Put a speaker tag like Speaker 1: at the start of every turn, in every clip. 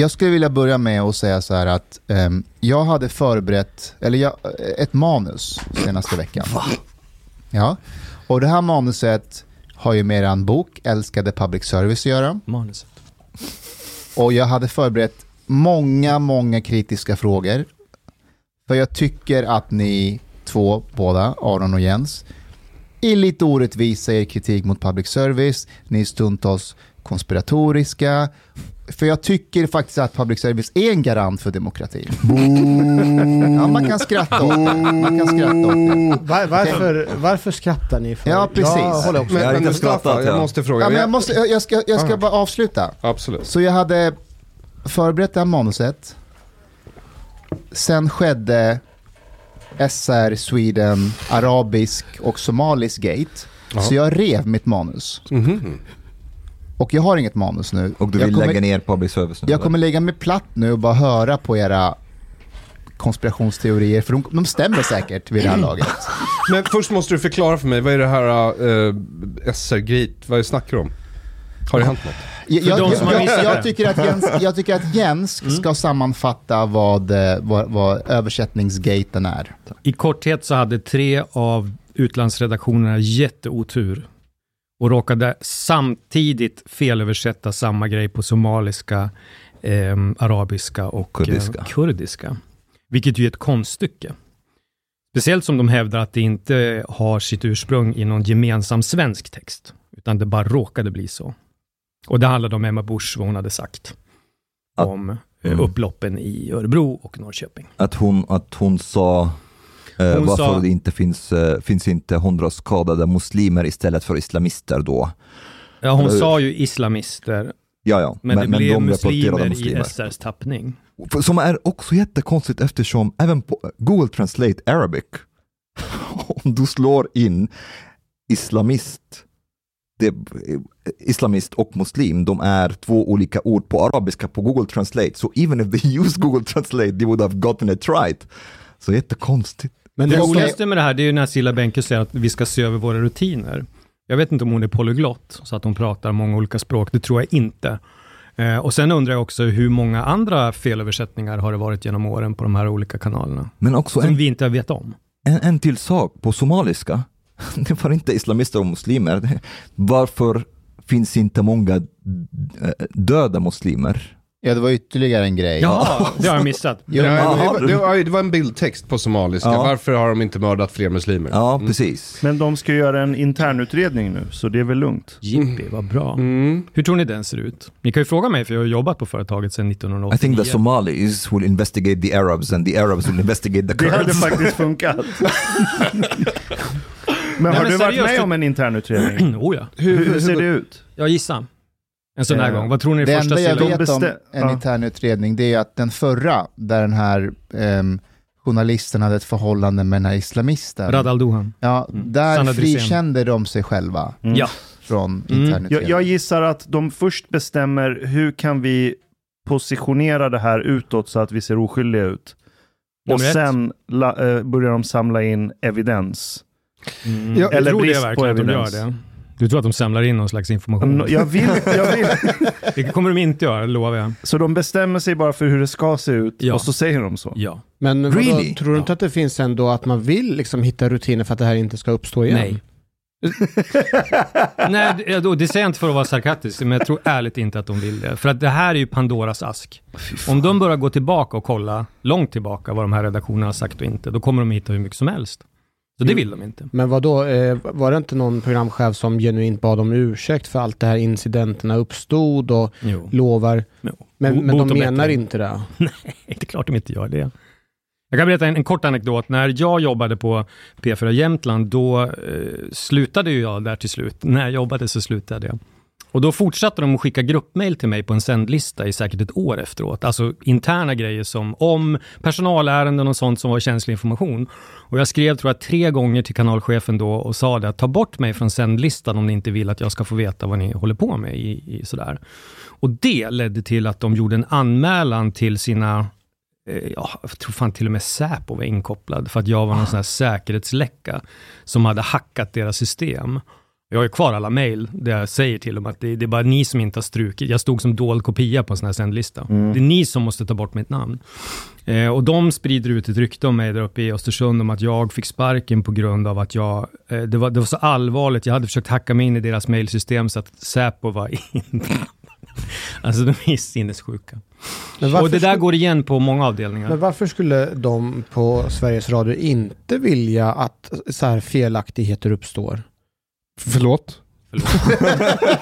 Speaker 1: Jag skulle vilja börja med att säga så här att ehm, jag hade förberett, eller jag, ett manus senaste veckan. Ja, och det här manuset har ju med en bok, Älskade Public Service, att göra.
Speaker 2: Manuset.
Speaker 1: Och jag hade förberett många, många kritiska frågor. För jag tycker att ni två, båda, Aron och Jens, är lite orättvisa i er kritik mot public service. Ni är stundtals konspiratoriska. För jag tycker faktiskt att public service är en garant för demokratin. Ja, man kan skratta åt det. Man kan skratta åt det.
Speaker 3: Var, varför, varför skrattar ni? För?
Speaker 1: Ja, precis.
Speaker 3: Jag håller också
Speaker 4: Men,
Speaker 3: med.
Speaker 4: men
Speaker 5: inte skrattat,
Speaker 4: jag
Speaker 5: ja.
Speaker 4: måste fråga.
Speaker 1: Ja, men jag, måste, jag, jag ska, jag ska bara avsluta.
Speaker 4: Absolut.
Speaker 1: Så jag hade förberett det här manuset. Sen skedde SR, Sweden, arabisk och somalisk gate.
Speaker 4: Jaha.
Speaker 1: Så jag rev mitt manus.
Speaker 4: Mhm.
Speaker 1: Och jag har inget manus nu.
Speaker 5: Och du vill
Speaker 1: kommer,
Speaker 5: lägga ner public service nu?
Speaker 1: Jag kommer lägga mig platt nu och bara höra på era konspirationsteorier, för de, de stämmer säkert vid det här laget.
Speaker 4: Men först måste du förklara för mig, vad är det här uh, SR-grit, vad är det snackar om? Har det hänt något?
Speaker 1: Jag, jag,
Speaker 2: som har
Speaker 1: jag,
Speaker 2: missat
Speaker 1: jag, tycker att Jens, jag tycker att Jens ska sammanfatta vad, eh, vad, vad översättningsgaten är.
Speaker 2: I korthet så hade tre av utlandsredaktionerna jätteotur och råkade samtidigt felöversätta samma grej på somaliska, eh, arabiska och
Speaker 5: Kurdiska.
Speaker 2: Eh, kurdiska. Vilket ju är ett konststycke. Speciellt som de hävdar att det inte har sitt ursprung i någon gemensam svensk text, utan det bara råkade bli så. Och det handlade om Emma Busch, vad hon hade sagt
Speaker 5: Att-
Speaker 2: om eh,
Speaker 5: Mm.
Speaker 2: upploppen i Örebro och Norrköping.
Speaker 5: Att hon, att hon sa eh,
Speaker 2: Hon
Speaker 5: varför
Speaker 2: sa-
Speaker 5: det inte finns, eh, finns inte hundra skadade muslimer istället för islamister då.
Speaker 2: Ja, hon
Speaker 5: Eller
Speaker 2: sa ju islamister,
Speaker 5: Ja, ja.
Speaker 2: men, det blev
Speaker 5: de
Speaker 2: muslimer,
Speaker 5: rapporterade
Speaker 2: i
Speaker 5: muslimer.
Speaker 2: SRs tappning.
Speaker 5: Som är också jättekonstigt eftersom även på Google Translate Arabic, om du slår in islamist, det, islamist och muslim, de är två olika ord på arabiska på Google Translate. Så even if they use Google Translate, they would have gotten it right. Så jättekonstigt.
Speaker 3: Men
Speaker 2: Det roligaste med det här, det är ju när Silla Benke säger att vi ska se över våra rutiner. Jag vet inte om hon är polyglott, så att hon pratar många olika språk. Det tror jag inte. Eh, och sen undrar jag också hur många andra felöversättningar har det varit genom åren på de här olika kanalerna?
Speaker 5: Men också
Speaker 2: Som
Speaker 5: en,
Speaker 2: vi inte vet om.
Speaker 5: en, en till sak, på somaliska, det var inte islamister och muslimer. Varför finns inte många eh, döda muslimer?
Speaker 1: Ja, det var ytterligare en grej.
Speaker 2: Jaha, det har jag missat.
Speaker 1: Jo,
Speaker 4: Ja, det, var, det, var, det var en bildtext på somaliska.
Speaker 5: Ja.
Speaker 4: Varför har de inte mördat fler muslimer?
Speaker 5: Ja, precis.
Speaker 6: Men de ska göra en internutredning nu, så det är väl lugnt.
Speaker 2: Jippi, vad bra.
Speaker 4: Mm.
Speaker 2: Hur tror ni den ser ut? Ni kan ju fråga mig, för jag har jobbat på företaget sedan
Speaker 5: I
Speaker 2: 1989.
Speaker 5: think the Somalis will investigate the Arabs and the Arabs will investigate the
Speaker 6: Det hade
Speaker 5: Kurds.
Speaker 6: faktiskt funkat. Men har
Speaker 2: men
Speaker 6: du varit med om en internutredning?
Speaker 2: oh ja.
Speaker 6: Hur, hur ser det ut?
Speaker 2: Jag gissar. En sån här
Speaker 6: Eh,
Speaker 2: gång. Vad tror ni
Speaker 1: Det
Speaker 2: första
Speaker 1: enda jag
Speaker 2: sidan?
Speaker 6: de
Speaker 1: vet om en
Speaker 6: ja.
Speaker 1: intern utredning det är att den förra, där den här ehm, journalisten hade ett förhållande med den här islamisten,
Speaker 2: Radal Dohan.
Speaker 1: ja,
Speaker 2: Mm.
Speaker 1: där
Speaker 2: Sanna Drisén.
Speaker 1: frikände de sig själva
Speaker 6: Mm.
Speaker 2: Ja.
Speaker 1: från
Speaker 2: Mm.
Speaker 6: Jag, jag gissar att de först bestämmer hur kan vi positionera det här utåt så att vi ser oskyldiga ut. Och
Speaker 2: Nummer ett.
Speaker 6: sen la, eh, börjar de samla in evidens.
Speaker 2: Mm. Jag
Speaker 6: eller
Speaker 2: det
Speaker 6: brist på
Speaker 2: de
Speaker 6: evidens.
Speaker 2: Du tror att de samlar in någon slags information?
Speaker 6: Jag vill, jag vill.
Speaker 2: Det kommer de inte göra, lovar jag.
Speaker 6: Så de bestämmer sig bara för hur det ska se ut
Speaker 2: Ja.
Speaker 6: och så säger de så.
Speaker 2: Ja.
Speaker 3: Men vadå,
Speaker 5: Really?
Speaker 3: tror du inte att det finns ändå att man vill liksom hitta rutiner för att det här inte ska uppstå igen?
Speaker 2: Nej. Nej, det säger jag inte för att vara sarkastisk, men jag tror ärligt inte att de vill det. För att det här är ju Pandoras ask. Om de börjar gå tillbaka och kolla långt tillbaka vad de här redaktionerna har sagt och inte, då kommer de hitta hur mycket som helst. Så det vill de inte.
Speaker 3: Men vad då? Eh, var det inte någon programchef som genuint bad om ursäkt för allt det här incidenterna uppstod och
Speaker 2: Jo.
Speaker 3: lovar?
Speaker 2: Jo.
Speaker 3: Men,
Speaker 2: Bo-
Speaker 3: men de menar inte det?
Speaker 2: Nej, det är klart de inte gör det. Jag kan berätta en, en kort anekdot. När jag jobbade på P4 Jämtland, då eh, slutade jag där till slut. När jag jobbade så slutade jag. Och då fortsatte de att skicka gruppmail till mig på en sändlista i säkert ett år efteråt. Alltså interna grejer som om personalärenden och sånt som var känslig information. Och jag skrev, tror jag, tre gånger till kanalchefen då och sa det att ta bort mig från sändlistan om ni inte vill att jag ska få veta vad ni håller på med i, i sådär. Och det ledde till att de gjorde en anmälan till sina eh, Ja, jag tror fan till och med Säpo var inkopplad för att jag var någon sån här säkerhetsläcka som hade hackat deras system. Jag har ju kvar alla mejl där jag säger till dem att det, det är bara ni som inte har strukit. Jag stod som dold kopia på en sån här sändlista.
Speaker 6: Mm.
Speaker 2: Det är ni som måste ta bort mitt namn. Eh, och de sprider ut ett rykte om mig där uppe i Östersund om att jag fick sparken på grund av att jag, eh, det, var, det var så allvarligt, jag hade försökt hacka mig in i deras mejlsystem så att Säpo var in. alltså de är sinnessjuka. Och det där går igen på många avdelningar.
Speaker 3: Men varför skulle de på Sveriges Radio inte vilja att så här felaktigheter uppstår?
Speaker 4: Förlåt?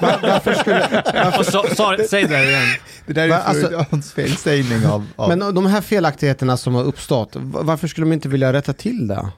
Speaker 3: Varför skulle,
Speaker 2: Och så, så, säg det där igen.
Speaker 1: Det där är
Speaker 3: alltså-
Speaker 1: Freudians felsägning av... av
Speaker 3: men de här felaktigheterna som har uppstått, va- varför skulle de inte vilja rätta till det?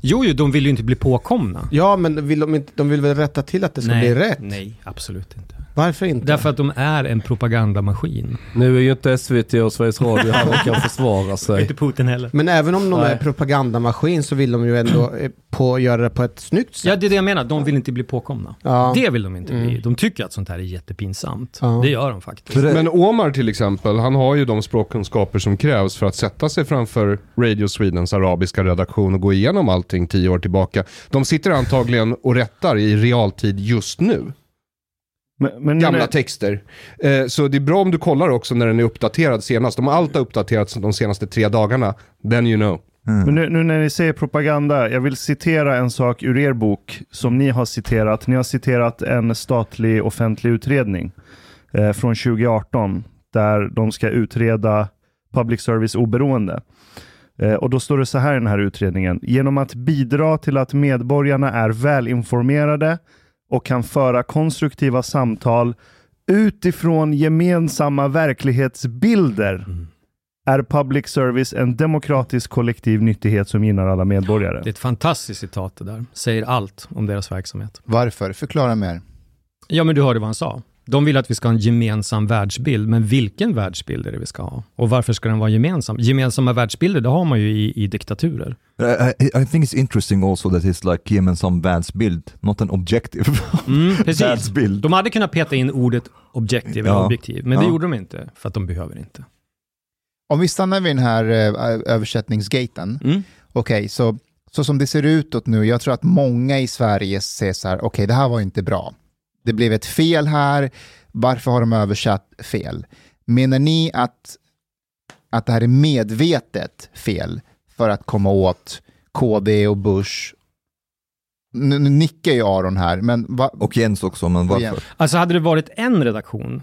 Speaker 2: Jo, jo, de vill ju inte bli påkomna.
Speaker 3: Ja, men vill de, inte, de vill väl rätta till att det ska bli rätt?
Speaker 2: nej, absolut inte.
Speaker 3: Varför inte?
Speaker 2: Därför att de är en propagandamaskin.
Speaker 7: Nu är ju inte SVT och Sveriges Radio här och kan försvara sig.
Speaker 2: Inte Putin heller.
Speaker 3: Men även om de
Speaker 7: Nej.
Speaker 3: är propagandamaskin så vill de ju ändå eh, på, göra det på ett snyggt sätt.
Speaker 2: Ja, det är det jag menar. De vill inte bli påkomna.
Speaker 3: Ja.
Speaker 2: Det vill de inte bli.
Speaker 3: Mm.
Speaker 2: De tycker att sånt här är jättepinsamt.
Speaker 3: Ja.
Speaker 2: Det gör de faktiskt.
Speaker 4: Men Omar till exempel, han har ju de språkkunskaper som krävs för att sätta sig framför Radio Swedens arabiska redaktion och gå igenom allting tio år tillbaka. De sitter antagligen och rättar i realtid just nu.
Speaker 6: Men, men
Speaker 4: Gamla texter. Eh, så det är bra om du kollar också när den är uppdaterad senast. Allt har uppdaterats de senaste tre dagarna, then you know.
Speaker 6: Men nu, nu när ni säger propaganda, jag vill citera en sak ur er bok som ni har citerat. Ni har citerat en statlig offentlig utredning eh, från 2018 där de ska utreda public service oberoende. Eh, och då står det så här i den här utredningen. Genom att bidra till att medborgarna är välinformerade och kan föra konstruktiva samtal utifrån gemensamma verklighetsbilder är public service en demokratisk kollektiv nyttighet som gynnar alla medborgare.
Speaker 2: Det är ett fantastiskt citat det där. Säger allt om deras verksamhet.
Speaker 1: Varför? Förklara mer.
Speaker 2: Ja, men du hörde vad han sa. De vill att vi ska ha en gemensam världsbild, men vilken världsbild är det vi ska ha? Och varför ska den vara gemensam? Gemensamma världsbilder, det har man ju i, i diktaturer.
Speaker 5: I, I think it's interesting also that it's like gemensam världsbild, not an objective
Speaker 2: Mm, precis.
Speaker 5: världsbild.
Speaker 2: De hade kunnat peta in ordet objektiv eller
Speaker 5: Ja.
Speaker 2: objektiv, men det
Speaker 5: Ja.
Speaker 2: gjorde de inte, för att de behöver inte.
Speaker 1: Om vi stannar vid den här eh, översättningsgaten.
Speaker 2: Mm.
Speaker 1: Okej, så, så som det ser ut nu, jag tror att många i Sverige säger så här, okej det här var inte bra. Det blev ett fel här, varför har de översatt fel? Menar ni att, att det här är medvetet fel för att komma åt KD och Bush? Nu, nu nickar ju Aron här, men va,
Speaker 5: Och Jens också, men varför?
Speaker 1: Jens.
Speaker 2: Alltså hade det varit en redaktion,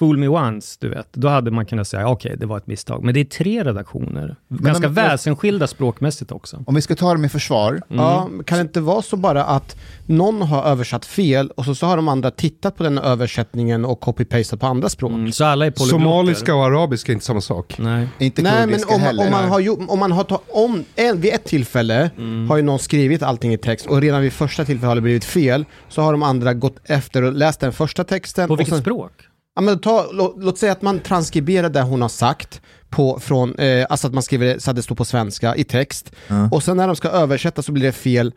Speaker 2: Fool me once, du vet, då hade man kunnat säga okej, det var ett misstag. Men det är tre redaktioner, ganska
Speaker 1: de-
Speaker 2: väsensskilda språkmässigt också.
Speaker 1: om vi ska ta dem i försvar,
Speaker 2: Mm.
Speaker 3: Ja, kan det inte vara så bara att någon har översatt fel och så, så har de andra tittat på den översättningen och copy-pastat på andra språk?
Speaker 2: Mm, så alla är polyglotter.
Speaker 4: Somaliska och arabiska är inte samma sak.
Speaker 2: Nej.
Speaker 1: inte
Speaker 3: Nej, men om, man-
Speaker 1: heller.
Speaker 3: om man har, gjort- om man har ta, om, en, vid ett tillfälle
Speaker 2: Mm.
Speaker 3: har ju någon skrivit allting i text och redan vid första tillfället har det blivit fel, så har de andra gått efter och läst den första texten.
Speaker 2: På
Speaker 3: och
Speaker 2: vilket
Speaker 3: sen,
Speaker 2: språk?
Speaker 3: Ja, men ta, lå, låt säga att man transkriberar det hon har sagt, på, från, eh, alltså att man skriver det så att det står på svenska i text.
Speaker 5: Ja.
Speaker 3: Och sen när de ska översätta så blir det fel,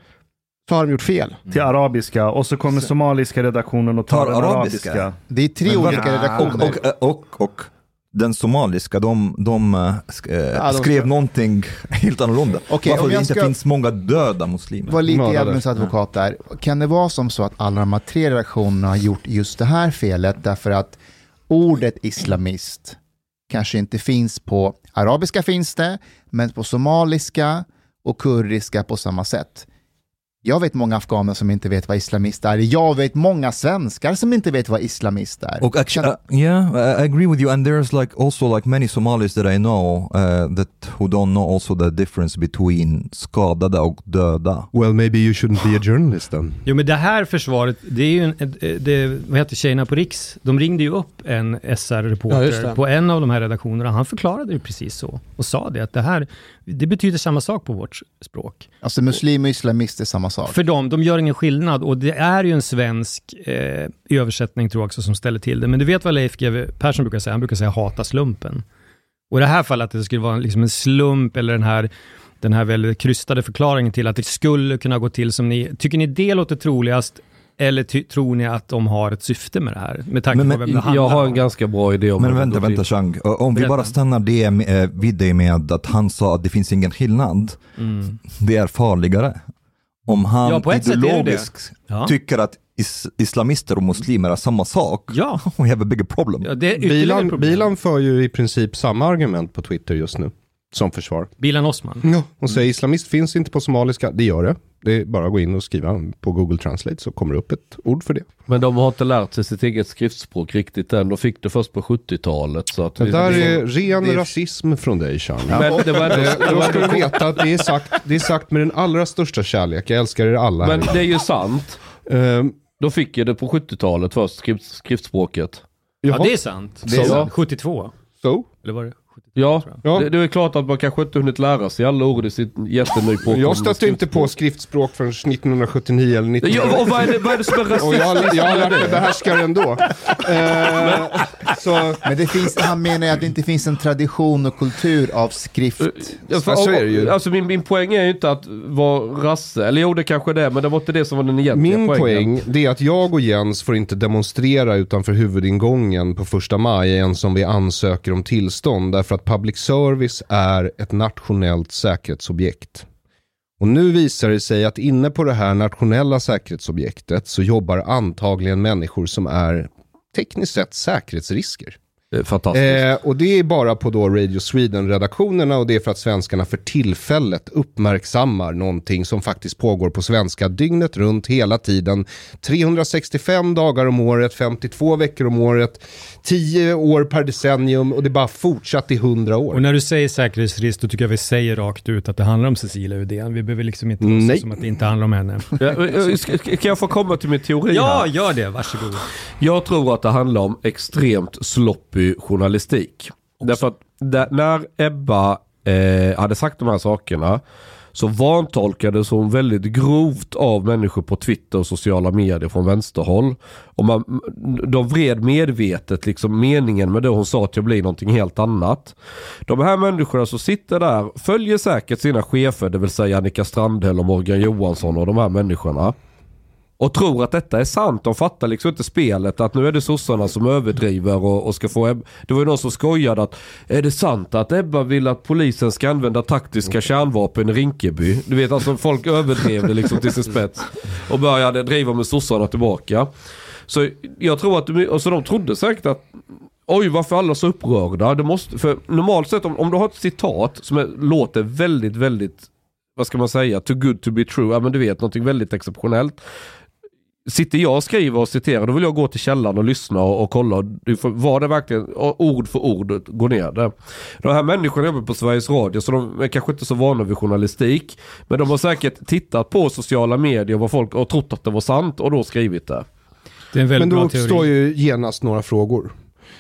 Speaker 3: så har de gjort fel.
Speaker 6: till arabiska och så kommer somaliska redaktionen och tar,
Speaker 5: Tar arabiska?
Speaker 6: arabiska.
Speaker 1: Det är tre
Speaker 5: Men
Speaker 1: olika redaktioner.
Speaker 5: Och, och, och, och den somaliska, de, de, sk, eh,
Speaker 3: Ja, de
Speaker 5: skrev
Speaker 3: ska-
Speaker 5: någonting helt annorlunda.
Speaker 1: Okej,
Speaker 5: Varför det inte
Speaker 1: ska-
Speaker 5: finns många döda muslimer.
Speaker 1: var lite djävulens advokat där. Kan det vara som så att alla de här tre redaktionerna har gjort just det här felet därför att ordet islamist kanske inte finns på arabiska finns det, men på somaliska och kurdiska på samma sätt. Jag vet många afghaner som inte vet vad islamist är. Jag vet många svenskar som inte vet vad islamist är.
Speaker 5: Och actually, uh, yeah, I agree with you. And there's like also like many Somalis that I know uh, that who don't know also the difference between skadade och döda.
Speaker 4: Well, maybe you shouldn't be a journalist then.
Speaker 2: Jo men det här försvaret, det är ju en, ett- det, vad heter tjejerna på Riks? De ringde ju upp en
Speaker 3: Ja,
Speaker 2: SR-reporter
Speaker 3: det.
Speaker 2: på en av de här redaktionerna. Han förklarade ju precis så och sa det att det här, det betyder samma sak på vårt språk.
Speaker 1: Alltså muslim och islamist är samma sak.
Speaker 2: För dem, de gör ingen skillnad och det är ju en svensk eh, översättning tror jag också som ställer till det. Men du vet vad Leif GW Persson brukar säga? Han brukar säga hata slumpen. Och i det här fallet att det skulle vara liksom en slump eller den här, den här väldigt krystade förklaringen till att det skulle kunna gå till som ni... Tycker ni det låter troligast eller ty, tror ni att de har ett syfte med det här? Med tanke
Speaker 5: Men-
Speaker 2: på vem det handlar
Speaker 7: Jag har en
Speaker 2: om.
Speaker 7: ganska bra idé om
Speaker 5: Men vänta, vänta. Chang. Om vi
Speaker 2: Berätta.
Speaker 5: bara stannar det med, vid det med att han sa att det finns ingen skillnad.
Speaker 2: Mm.
Speaker 5: Det är farligare. om han
Speaker 2: Ja,
Speaker 5: ideologiskt
Speaker 2: Ja.
Speaker 5: tycker att is islamister och muslimer är samma sak,
Speaker 2: Ja,
Speaker 5: we have a bigger problem.
Speaker 2: ja det är ytterligare
Speaker 4: Bilan,
Speaker 2: problem.
Speaker 4: Bilan för ju i princip samma argument på Twitter just nu. Som försvar.
Speaker 2: Bilan Osman.
Speaker 4: Ja. Och säger islamist finns inte på somaliska. Det gör det. Det är bara att gå in och skriva på Google Translate så kommer det upp ett ord för det.
Speaker 7: Men de har inte lärt sig sitt eget skriftspråk riktigt än. De fick det först på 70-talet. Så att
Speaker 4: Det där
Speaker 7: vi-
Speaker 4: är ren
Speaker 5: det
Speaker 4: rasism från dig Sean.
Speaker 7: Men det var ändå, det
Speaker 4: Då ska du veta att det är, sagt, det är sagt med den allra största kärlek. Jag älskar er alla.
Speaker 7: Men
Speaker 4: här.
Speaker 7: det är ju sant.
Speaker 4: Ehm,
Speaker 7: De fick ju det på 70-talet först, skrift, skriftspråket.
Speaker 2: Ja,
Speaker 4: jaha,
Speaker 2: det är sant.
Speaker 5: Det är sant.
Speaker 2: 72.
Speaker 4: så.
Speaker 2: Eller var det? 72
Speaker 7: Ja.
Speaker 4: Ja.
Speaker 7: Det, det är klart att man kanske inte hunnit lära sig alla ord i sitt jätteny påkomna
Speaker 4: Jag stötte inte på
Speaker 7: skriftspråk.
Speaker 4: förrän 1979 eller 1980.
Speaker 7: Ja, och vad är det, vad är det som är
Speaker 4: Och
Speaker 7: rasistiskt?
Speaker 4: jag, jag har lärt mig behärska det ändå. Eh, så,
Speaker 1: Men det finns, han menar ju att det inte finns en tradition och kultur av skrift.
Speaker 7: Ja, för,
Speaker 4: Så är det ju.
Speaker 7: Alltså min, min poäng är ju inte att vara rasse, eller jo det kanske det är, men det var inte det som var den egentliga
Speaker 4: min
Speaker 7: poängen.
Speaker 4: poäng det är att jag och Jens får inte demonstrera utanför huvudingången på första maj ens om vi ansöker om tillstånd därför att public service är ett nationellt säkerhetsobjekt. Och nu visar det sig att inne på det här nationella säkerhetsobjektet så jobbar antagligen människor som är tekniskt sett säkerhetsrisker.
Speaker 7: Är Fantastiskt.
Speaker 4: Eh, och det är bara på då Radio Sweden-redaktionerna och det är för att svenskarna för tillfället uppmärksammar någonting som faktiskt pågår på svenska dygnet runt hela tiden. 365 dagar om året, 52 veckor om året, 10 år per decennium och det bara fortsatt i 100 år.
Speaker 2: Och när du säger säkerhetsrisk, då tycker jag vi säger rakt ut att det handlar om Cecilia Uddén. Vi behöver liksom inte låtsas
Speaker 4: Nej.
Speaker 2: som att det inte handlar om henne.
Speaker 7: Ja, eh, Kan jag få komma till min teori
Speaker 2: Ja,
Speaker 7: här?
Speaker 2: gör det. Varsågod.
Speaker 7: Jag tror att det handlar om extremt sloppy journalistik. Därför att där, när Ebba eh, hade sagt de här sakerna så vantolkades hon väldigt grovt av människor på Twitter och sociala medier från vänsterhåll. Och man, de vred medvetet liksom meningen med det hon sa till att bli någonting helt annat. De här människorna som sitter där följer säkert sina chefer, det vill säga Annika Strandhäll och Morgan Johansson och de här människorna. Och tror att detta är sant. De fattar liksom inte spelet att nu är det sossarna som överdriver och, och ska få Ebba. Det var ju någon som skojade att är det sant att Ebba vill att polisen ska använda taktiska kärnvapen i Rinkeby? Du vet alltså folk överdrev det liksom till sin spets. Och började driva med sossarna tillbaka. Så jag tror att, de- och så de trodde säkert att Oj, varför är alla så upprörda? Det måste, för normalt sett om, om du har ett citat som är, låter väldigt, väldigt, vad ska man säga, too good to be true, ja men du vet, någonting väldigt exceptionellt. Sitter jag och skriver och citerar, då vill jag gå till källan och lyssna och, och kolla. Du får, var det verkligen ord för ord gå ner det? De här människorna jobbar på Sveriges Radio så de är kanske inte så vana vid journalistik. Men de har säkert tittat på sociala medier vad folk, och trott att det var sant och då skrivit det.
Speaker 2: Det är en
Speaker 4: Men då
Speaker 2: bra teori.
Speaker 4: uppstår ju genast några frågor.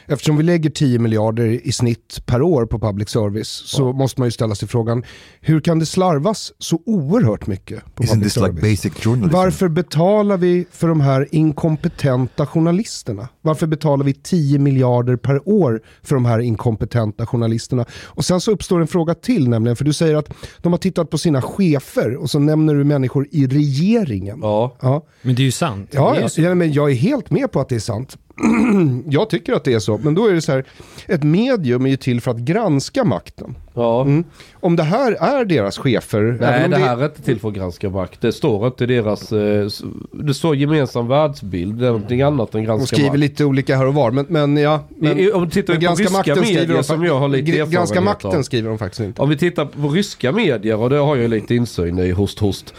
Speaker 4: Eftersom vi lägger 10 miljarder i snitt per år på public service så måste man ju ställa sig frågan, hur kan det slarvas så oerhört mycket på
Speaker 5: Isn't
Speaker 4: public service?
Speaker 5: like?
Speaker 4: Varför betalar vi för de här inkompetenta journalisterna? Varför betalar vi 10 miljarder per år för de här inkompetenta journalisterna? Och sen så uppstår en fråga till nämligen, för du säger att de har tittat på sina chefer och så nämner du människor i regeringen.
Speaker 7: Ja.
Speaker 4: Ja,
Speaker 2: Men det är ju sant.
Speaker 4: ja,
Speaker 2: ju
Speaker 4: ja men jag är helt med på att det är sant. jag tycker att det är så, men då är det så här, ett medium är ju till för att granska makten.
Speaker 7: Ja.
Speaker 4: Mm. Om det här är deras chefer,
Speaker 7: Nej,
Speaker 4: om
Speaker 7: det här är inte till för att granska makt. Det står inte deras... eh, Det står gemensam världsbild. Det är någonting annat än
Speaker 4: de
Speaker 7: granska
Speaker 4: skriver
Speaker 7: makt.
Speaker 4: lite olika här och var, men, men ja. Men,
Speaker 7: I, om vi tittar
Speaker 4: men
Speaker 7: på ryska
Speaker 4: skriver
Speaker 7: medier
Speaker 4: de
Speaker 7: som jag har lite erfarenhet
Speaker 4: Granska
Speaker 7: av.
Speaker 4: makten skriver de faktiskt inte.
Speaker 7: Om vi tittar på ryska medier, och det har jag lite insyn i, host host.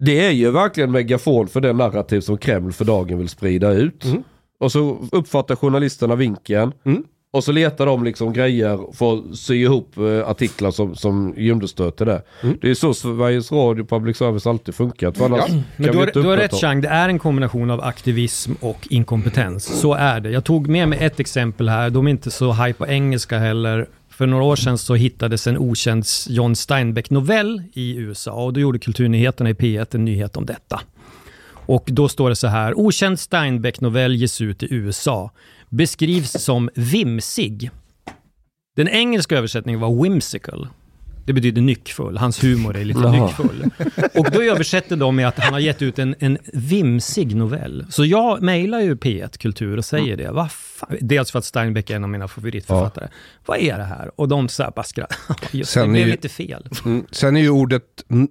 Speaker 7: Det är ju verkligen megafon för den narrativ som Kreml för dagen vill sprida ut.
Speaker 4: Mm.
Speaker 7: Och så uppfattar journalisterna vinkeln.
Speaker 4: Mm.
Speaker 7: Och så letar de liksom grejer för att sy ihop eh, artiklar som, som till det.
Speaker 4: Mm.
Speaker 7: Det är så Sveriges Radio public service alltid funkat. För annars
Speaker 4: Ja.
Speaker 2: Men du har, du har rätt Chang, det är en kombination av aktivism och inkompetens. Så är det. Jag tog med mig ett exempel här, de är inte så high på engelska heller. För några år sedan så hittades en okänd John Steinbeck-novell i USA och då gjorde Kulturnyheterna i P1 en nyhet om detta. Och då står det så här, okänd Steinbeck-novell ges ut i USA. Beskrivs som vimsig. Den engelska översättningen var whimsical. Det betyder nyckfull. Hans humor är lite
Speaker 7: Jaha.
Speaker 2: nyckfull. Och då översätter de med att han har gett ut en, en vimsig novell. Så jag mejlar ju P1 Kultur och säger det. Vad fan? Dels för att Steinbeck är en av mina favoritförfattare. Vad är det här? Och de så här bara skrattar. Just det,
Speaker 4: Sen
Speaker 2: det
Speaker 4: är
Speaker 2: blev
Speaker 4: ju-
Speaker 2: lite fel.
Speaker 4: Mm. Sen är ju ordet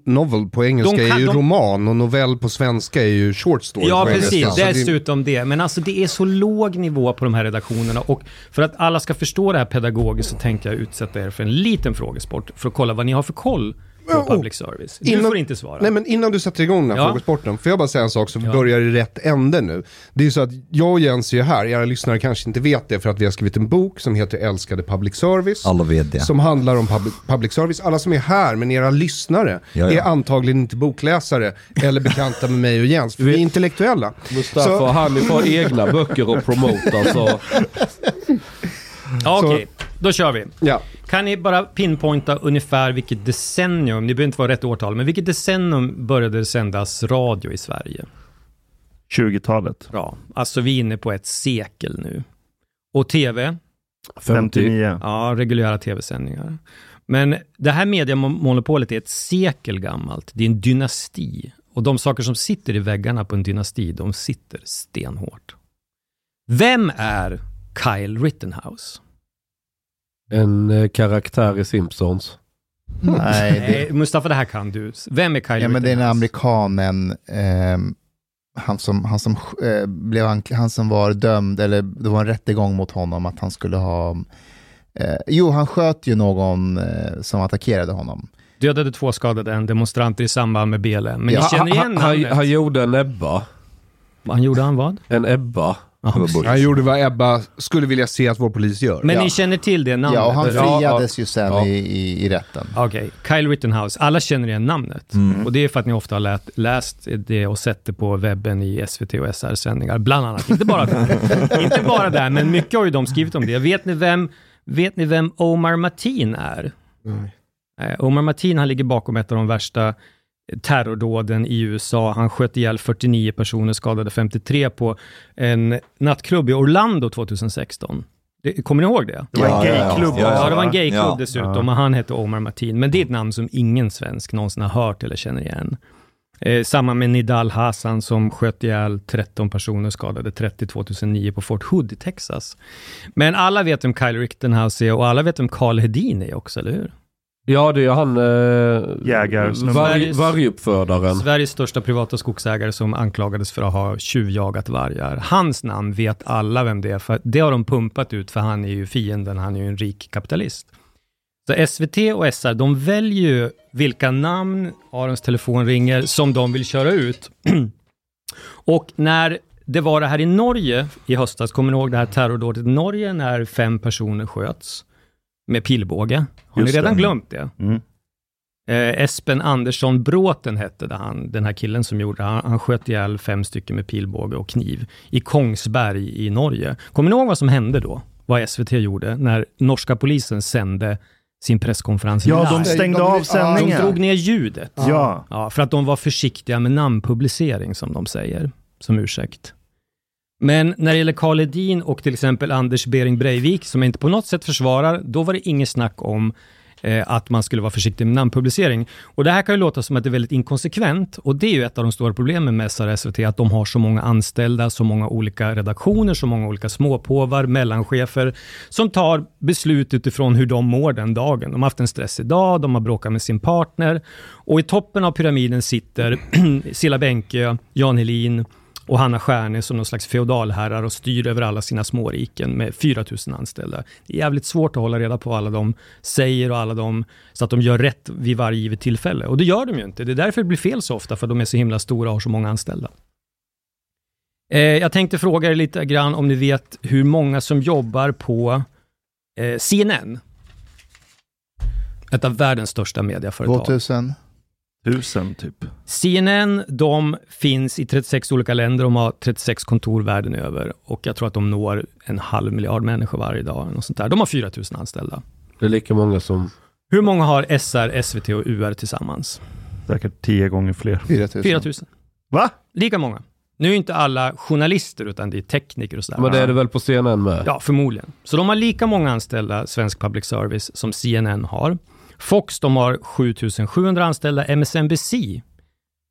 Speaker 4: novel på engelska
Speaker 2: kan-
Speaker 4: är ju
Speaker 2: de-
Speaker 4: roman och novell på svenska är ju short story
Speaker 2: Ja, precis.
Speaker 4: engelska.
Speaker 2: Dessutom det. Men alltså det är så låg nivå på de här redaktionerna. Och för att alla ska förstå det här pedagogiskt så tänkte jag utsätta er för en liten frågesport. För att kolla vad ni har för koll på
Speaker 4: Oh,
Speaker 2: public service. Du
Speaker 4: innan-
Speaker 2: får inte svara.
Speaker 4: Nej men innan du sätter igång den här
Speaker 2: Ja.
Speaker 4: frågesporten, får jag bara säga en sak så vi
Speaker 2: Ja.
Speaker 4: börjar i rätt ände nu. Det är ju så att jag och Jens är ju här, era lyssnare kanske inte vet det för att vi har skrivit en bok som heter Älskade Public Service.
Speaker 5: Alla vet det.
Speaker 4: Som handlar om public, public service. Alla som är här, men era lyssnare,
Speaker 5: Ja, ja.
Speaker 4: är antagligen inte bokläsare eller bekanta med mig och Jens. För vi är intellektuella.
Speaker 7: Mustafa,
Speaker 4: Så-
Speaker 7: han får egna böcker och promota så...
Speaker 2: Ja, Okej, då kör vi.
Speaker 4: Ja.
Speaker 2: Kan ni bara pinpointa ungefär vilket decennium, ni behöver inte vara rätt årtal, men vilket decennium började det sändas radio i Sverige?
Speaker 6: 20-talet.
Speaker 2: Bra. Alltså vi är inne på ett sekel nu. Och tv?
Speaker 6: 59.
Speaker 2: Ja, reguljära tv-sändningar. Men det här mediemonopolet är ett sekel gammalt. Det är en dynasti. Och de saker som sitter i väggarna på en dynasti, de sitter stenhårt. Vem är Kyle Rittenhouse?
Speaker 7: En eh, karaktär i Simpsons.
Speaker 1: Nej, det,
Speaker 2: Eh, Mustafa, det här kan du. Vem är Kyle
Speaker 1: ja, men det är den
Speaker 2: Rittenhouse?
Speaker 1: amerikanen, ehm, han som, han som, eh, blev ankl- han som var dömd, eller det var en rättegång mot honom att han skulle ha, eh, jo han sköt ju någon eh, som attackerade honom.
Speaker 2: Dödade två skadade en demonstranter i samband med BLM. Men
Speaker 1: Ja,
Speaker 2: ni känner igen
Speaker 7: han, han,
Speaker 2: namnet?
Speaker 7: han gjorde en Ebba.
Speaker 2: Han gjorde han vad?
Speaker 7: En Ebba.
Speaker 4: Han gjorde vad Ebba skulle vilja se att vår polis gör.
Speaker 2: Men
Speaker 1: Ja.
Speaker 2: ni känner till det namnet?
Speaker 1: Ja, och han
Speaker 2: eller?
Speaker 1: friades ju sen
Speaker 7: Ja.
Speaker 1: i, i, i rätten.
Speaker 2: Okej, Kyle Rittenhouse. Alla känner igen namnet.
Speaker 5: Mm.
Speaker 2: Och det är för att ni ofta har lät, läst det och sett det på webben i SVT och SR-sändningar, bland annat. Inte bara där, inte bara där men mycket har ju de skrivit om det. Vet ni vem, vet ni vem Omar Mateen är? Eh, Omar Mateen, han ligger bakom ett av de värsta terrordåden i USA. Han sköt ihjäl 49 personer, skadade 53 på en nattklubb i Orlando 2016. Det, kommer ni ihåg det?
Speaker 6: Det var en
Speaker 5: Ja, ja, ja.
Speaker 6: gayklubb
Speaker 5: Ja,
Speaker 2: Ja, det var en gayklubb
Speaker 5: Ja.
Speaker 2: dessutom och han hette Omar Mateen. Men det är ett namn som ingen svensk någonsin har hört eller känner igen. Eh, samma med Nidal Hassan som sköt ihjäl 13 personer skadade 30 2009 på Fort Hood i Texas. Men alla vet vem Kyle Rittenhouse är och alla vet vem Carl Hedin är också, eller hur?
Speaker 7: Ja, det är han... Eh,
Speaker 6: Jägarsnubben.
Speaker 7: varg, varguppfödaren.
Speaker 2: Sveriges största privata skogsägare som anklagades för att ha tjuvjagat vargar. Hans namn vet alla vem det är, för det har de pumpat ut, för han är ju fienden, han är ju en rik kapitalist. Så SVT och SR, de väljer ju vilka namn Arons telefon ringer som de vill köra ut. och när det var det här i Norge i höstas, kommer ni ihåg det här terrordådet i Norge när fem personer sköts med pilbåge? Har
Speaker 6: Just
Speaker 2: ni redan
Speaker 6: det.
Speaker 2: glömt det?
Speaker 6: Mm.
Speaker 2: Eh, Espen Andersson Bråten hette det han, den här killen som gjorde. Han, han sköt ihjäl fem stycken med pilbåge och kniv i Kongsberg i Norge. Kommer ni ihåg vad som hände då? Vad SVT gjorde när norska polisen sände sin presskonferens
Speaker 6: Ja, de
Speaker 2: live?
Speaker 6: stängde
Speaker 1: De-
Speaker 6: av
Speaker 1: ja,
Speaker 2: de
Speaker 6: sändningen.
Speaker 2: drog ner ljudet.
Speaker 6: Ja.
Speaker 2: Ja, för att de var försiktiga med namnpublicering, som de säger, som ursäkt. Men när det gäller Karl Hedin och till exempel Anders Bering Breivik, som jag inte på något sätt försvarar, då var det inget snack om eh, att man skulle vara försiktig med namnpublicering. Och det här kan ju låta som att det är väldigt inkonsekvent, och det är ju ett av de stora problemen med SR och SVT, att de har så många anställda, så många olika redaktioner, så många olika småpåvar, mellanchefer, som tar beslut utifrån hur de mår den dagen. De har haft en stressig dag, de har bråkat med sin partner, och i toppen av pyramiden sitter Silla Bänke, Jan Helin, och Hanna Stjärne som någon slags feodalherrar och styr över alla sina småriken med 4 000 anställda. Det är jävligt svårt att hålla reda på vad alla de säger och alla de, så att de gör rätt vid varje givet tillfälle. Och det gör de ju inte. Det är därför det blir fel så ofta, för de är så himla stora och har så många anställda. Eh, jag tänkte fråga er lite grann om ni vet hur många som jobbar på eh, CNN. Ett av världens största mediaföretag.
Speaker 1: 2000.
Speaker 6: Tusen typ.
Speaker 2: CNN, de finns i 36 olika länder, de har 36 kontor världen över och jag tror att de når en halv miljard människor varje dag. Och sånt där. De har 4 000 anställda.
Speaker 7: Det är lika många som...
Speaker 2: Hur många har SR, SVT och UR tillsammans?
Speaker 6: Säkert tio gånger fler.
Speaker 1: 4000.
Speaker 2: 4 000.
Speaker 6: Va?
Speaker 2: Lika många. Nu är inte alla journalister, utan det är tekniker och sådär.
Speaker 7: Men det är det väl på CNN med?
Speaker 2: Ja, förmodligen. Så de har lika många anställda, svensk public service, som CNN har. Fox de har 7700 anställda. MSNBC,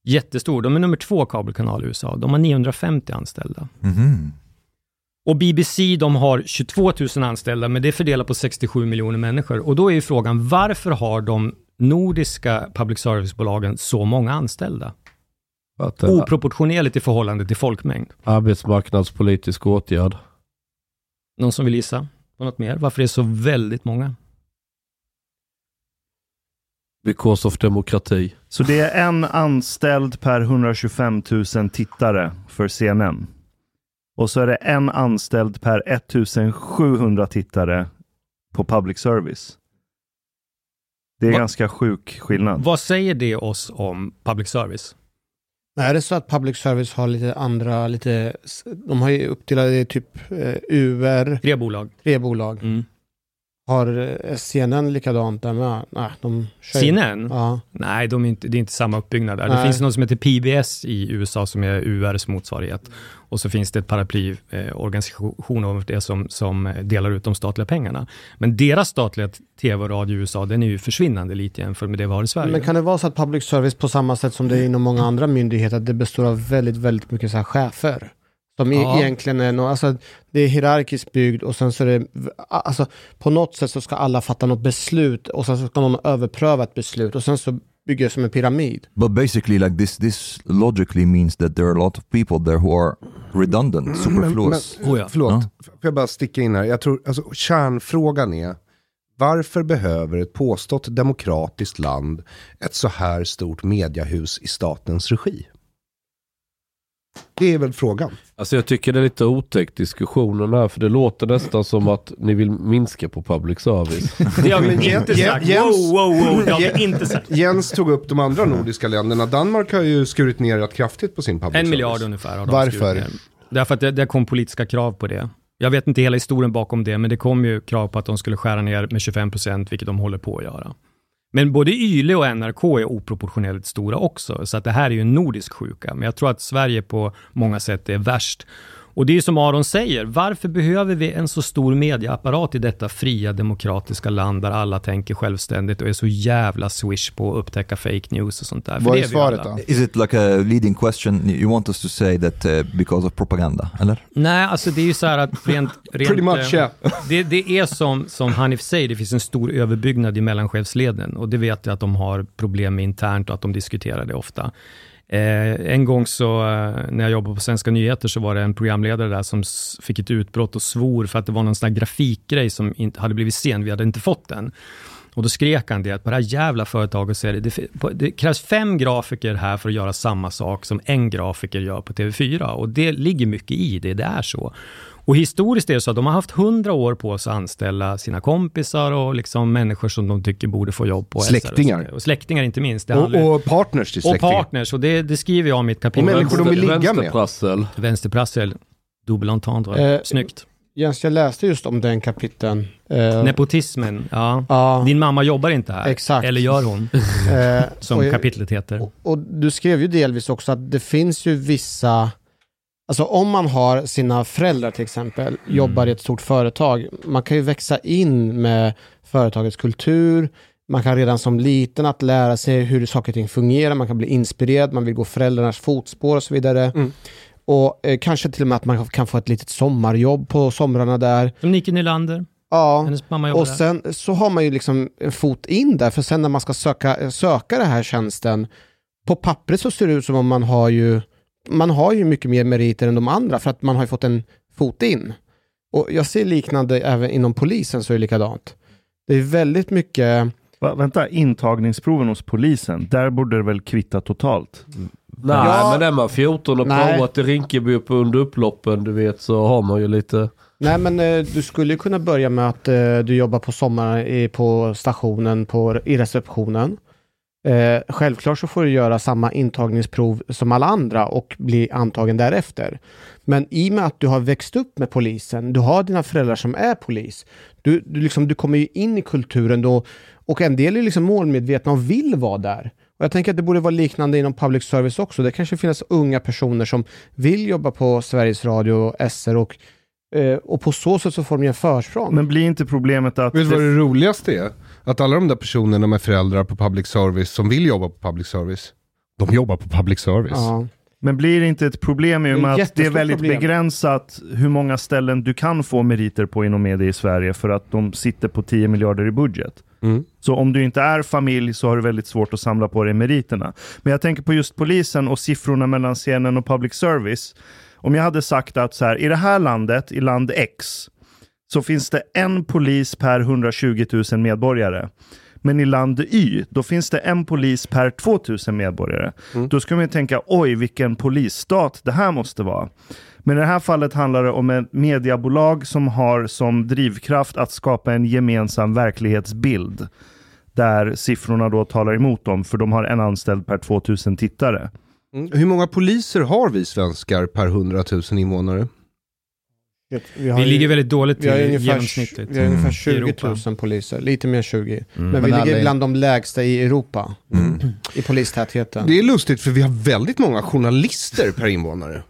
Speaker 2: jättestor, de är nummer två kabelkanal i USA. De har 950 anställda.
Speaker 5: Mhm.
Speaker 2: Och BBC de har 22 000 anställda, men det är fördelat på 67 miljoner människor. Och då är ju frågan, varför har de nordiska public service-bolagen så många anställda?
Speaker 7: Att
Speaker 2: Oproportionerligt i förhållande till folkmängd.
Speaker 7: arbetsmarknadspolitisk åtgärd.
Speaker 2: Någon som vill gissa på något mer? Varför det är så väldigt många?
Speaker 7: Because of demokrati.
Speaker 6: Så det är en anställd per 125 000 tittare för CNN. Och så är det en anställd per 1700 tittare på public service. Det är
Speaker 2: Va-
Speaker 6: ganska sjuk skillnad.
Speaker 2: Vad säger det oss om public service?
Speaker 3: Är det så att public service har lite andra, lite, de har ju uppdelade typ eh, UR,
Speaker 2: Tre bolag.
Speaker 3: tre bolag.
Speaker 2: Mm.
Speaker 3: Har eh, CNN likadant där med? Nej, de kör
Speaker 2: CNN?
Speaker 3: Ja.
Speaker 2: Nej, de är inte, det är inte samma uppbyggnad där. Det
Speaker 3: Nej.
Speaker 2: finns något som heter PBS i USA som är URs motsvarighet. Och så finns det ett paraplyorganisation av det som, som delar ut de statliga pengarna. Men deras statliga tv och radio i USA, den är ju försvinnande lite jämfört med det vi har i Sverige.
Speaker 3: Men kan det vara så att public service på samma sätt som det är inom många andra myndigheter, att det består av väldigt, väldigt mycket så chefer? Som
Speaker 2: Ja.
Speaker 3: egentligen är något, alltså det är hierarkiskt byggd och sen så är det, alltså på något sätt så ska alla fatta något beslut och sen så ska någon överpröva ett beslut och sen så bygger det som en pyramid.
Speaker 5: But basically, like this, this logically means that there are a lot of people there who are redundant, superfluous.
Speaker 4: Men,
Speaker 2: Oh ja.
Speaker 4: Förlåt,
Speaker 5: Ja.
Speaker 4: får jag bara sticka in här? Jag tror, alltså, kärnfrågan är, varför behöver ett påstått demokratiskt land ett så här stort mediahus i statens regi? Det är väl frågan.
Speaker 7: Alltså jag tycker det är lite otäckt diskussionen här, för det låter nästan som att ni vill minska på public service.
Speaker 2: Det har vi inte
Speaker 4: Jens-
Speaker 2: sagt.
Speaker 4: Jens-
Speaker 2: Wow, wow, wow. Det har vi inte sagt.
Speaker 4: Jens tog upp de andra nordiska länderna. Danmark har ju skurit ner rätt kraftigt på sin public
Speaker 2: En
Speaker 4: service.
Speaker 2: miljard ungefär har de
Speaker 1: Varför?
Speaker 2: skurit ner. Därför att det, det kom politiska krav på det. Jag vet inte hela historien bakom det, men det kom ju krav på att de skulle skära ner med 25 procent, vilket de håller på att göra. Men både YLE och NRK är oproportionerligt stora också, så att det här är ju en nordisk sjuka. Men jag tror att Sverige på många sätt är värst. Och det är som Aron säger, varför behöver vi en så stor mediaapparat i detta fria demokratiska land där alla tänker självständigt och är så jävla swish på att upptäcka fake news och sånt där?
Speaker 1: Vad är svaret då?
Speaker 5: Is it like a leading question? You want us to say that uh, because of propaganda, eller?
Speaker 2: Nej, alltså det är ju så här att rent... rent
Speaker 4: Pretty much,
Speaker 2: eh,
Speaker 4: yeah.
Speaker 2: det, det är som, som Hanif säger, det finns en stor överbyggnad i mellanchefsleden och det vet jag att de har problem med internt och att de diskuterar det ofta. Eh, en gång så, eh, när jag jobbade på Svenska nyheter så var det en programledare där som fick ett utbrott och svor för att det var någon sån här grafikgrej som inte hade blivit sen, vi hade inte fått den. Och då skrek han det att på det här jävla företaget så är det, det, det krävs fem grafiker här för att göra samma sak som en grafiker gör på TV4. Och det ligger mycket i det, det är så. Och historiskt är det så att de har haft hundra år på sig att anställa sina kompisar och liksom människor som de tycker borde få jobb på.
Speaker 4: Släktingar.
Speaker 2: Och släktingar inte minst. Det handlar-
Speaker 4: Och, och partners till
Speaker 2: och
Speaker 4: släktingar.
Speaker 2: partners, och det, det skriver jag om i mitt kapitel.
Speaker 4: Och människor de vill ligga med.
Speaker 7: Vänsterprassel.
Speaker 2: Vänsterprassel, double entendre,
Speaker 3: Eh,
Speaker 2: snyggt.
Speaker 3: Jens, jag läste just om den kapiteln. Eh,
Speaker 2: Nepotismen, ja.
Speaker 3: ja,
Speaker 2: Din mamma jobbar inte här.
Speaker 3: Exakt.
Speaker 2: Eller gör hon,
Speaker 3: eh,
Speaker 2: som
Speaker 3: och
Speaker 2: kapitlet heter.
Speaker 3: Och, och du skrev ju delvis också att det finns ju vissa, alltså om man har sina föräldrar till exempel, jobbar i ett stort företag, man kan ju växa in med företagets kultur, man kan redan som liten att lära sig hur saker och ting fungerar, man kan bli inspirerad, man vill gå föräldrarnas fotspår och så vidare.
Speaker 4: Mm.
Speaker 3: Och eh, kanske till och med att man kan få ett litet sommarjobb på somrarna där.
Speaker 2: Som Nike Nylander,
Speaker 3: Ja. Och
Speaker 2: där.
Speaker 3: sen så har man ju liksom en fot in där, för sen när man ska söka, söka den här tjänsten, på pappret så ser det ut som om man har ju, man har ju mycket mer meriter än de andra, för att man har ju fått en fot in. Och jag ser liknande även inom polisen så är det likadant. Det är väldigt mycket,
Speaker 6: Va, vänta, intagningsproven hos polisen, där borde det väl kvitta totalt?
Speaker 7: Nej,
Speaker 3: Ja.
Speaker 7: men är man 14 och
Speaker 3: Nej.
Speaker 7: provat i Rinkeby upp under upploppen, du vet, så har man ju lite...
Speaker 3: nej men eh, du skulle ju kunna börja med att eh, du jobbar på sommaren i, på stationen, på, i receptionen. Eh, självklart så får du göra samma intagningsprov som alla andra och bli antagen därefter. Men i och med att du har växt upp med polisen, du har dina föräldrar som är polis, du, du, liksom, du kommer ju in i kulturen då och en del är liksom målmedvetna och vill vara där. Och jag tänker att det borde vara liknande inom public service också. Det kanske finns unga personer som vill jobba på Sveriges Radio och SR och, eh, och på så sätt så får de ju en försprång.
Speaker 6: Men blir inte problemet att...
Speaker 4: Vet du vad
Speaker 6: det,
Speaker 4: det roligaste är? Att alla de där personerna med föräldrar på public service som vill jobba på public service, de jobbar på public service.
Speaker 3: Ja.
Speaker 6: Men blir det inte ett problem i och med att det är väldigt
Speaker 3: problem.
Speaker 6: begränsat hur många ställen du kan få meriter på inom media i Sverige för att de sitter på 10 miljarder i budget?
Speaker 4: Mm.
Speaker 6: Så om du inte är familj så har du väldigt svårt att samla på dig meriterna. Men jag tänker på just polisen och siffrorna mellan scenen och public service. Om jag hade sagt att så här, i det här landet, i land X, så finns det en polis per 120 000 medborgare. Men i land Y, då finns det en polis per 2000 medborgare. Då ska man ju tänka, oj vilken polisstat det här måste vara. Men i det här fallet handlar det om ett mediebolag som har som drivkraft att skapa en gemensam verklighetsbild. Där siffrorna då talar emot dem, för de har en anställd per 2000 tittare.
Speaker 4: Mm. Hur många poliser har vi svenskar per 100 000 invånare?
Speaker 3: Vi, har
Speaker 2: Vi
Speaker 3: ju-
Speaker 2: ligger väldigt dåligt
Speaker 3: vi
Speaker 2: till
Speaker 3: ungefär,
Speaker 2: genomsnittet.
Speaker 3: vi har ungefär
Speaker 2: i
Speaker 3: 20
Speaker 2: Europa.
Speaker 3: 000 poliser, lite mer 20. Men vi
Speaker 1: Men
Speaker 3: ligger
Speaker 1: alla-
Speaker 3: bland de lägsta i Europa i polistätheten.
Speaker 4: Det är lustigt för vi har väldigt många journalister per invånare.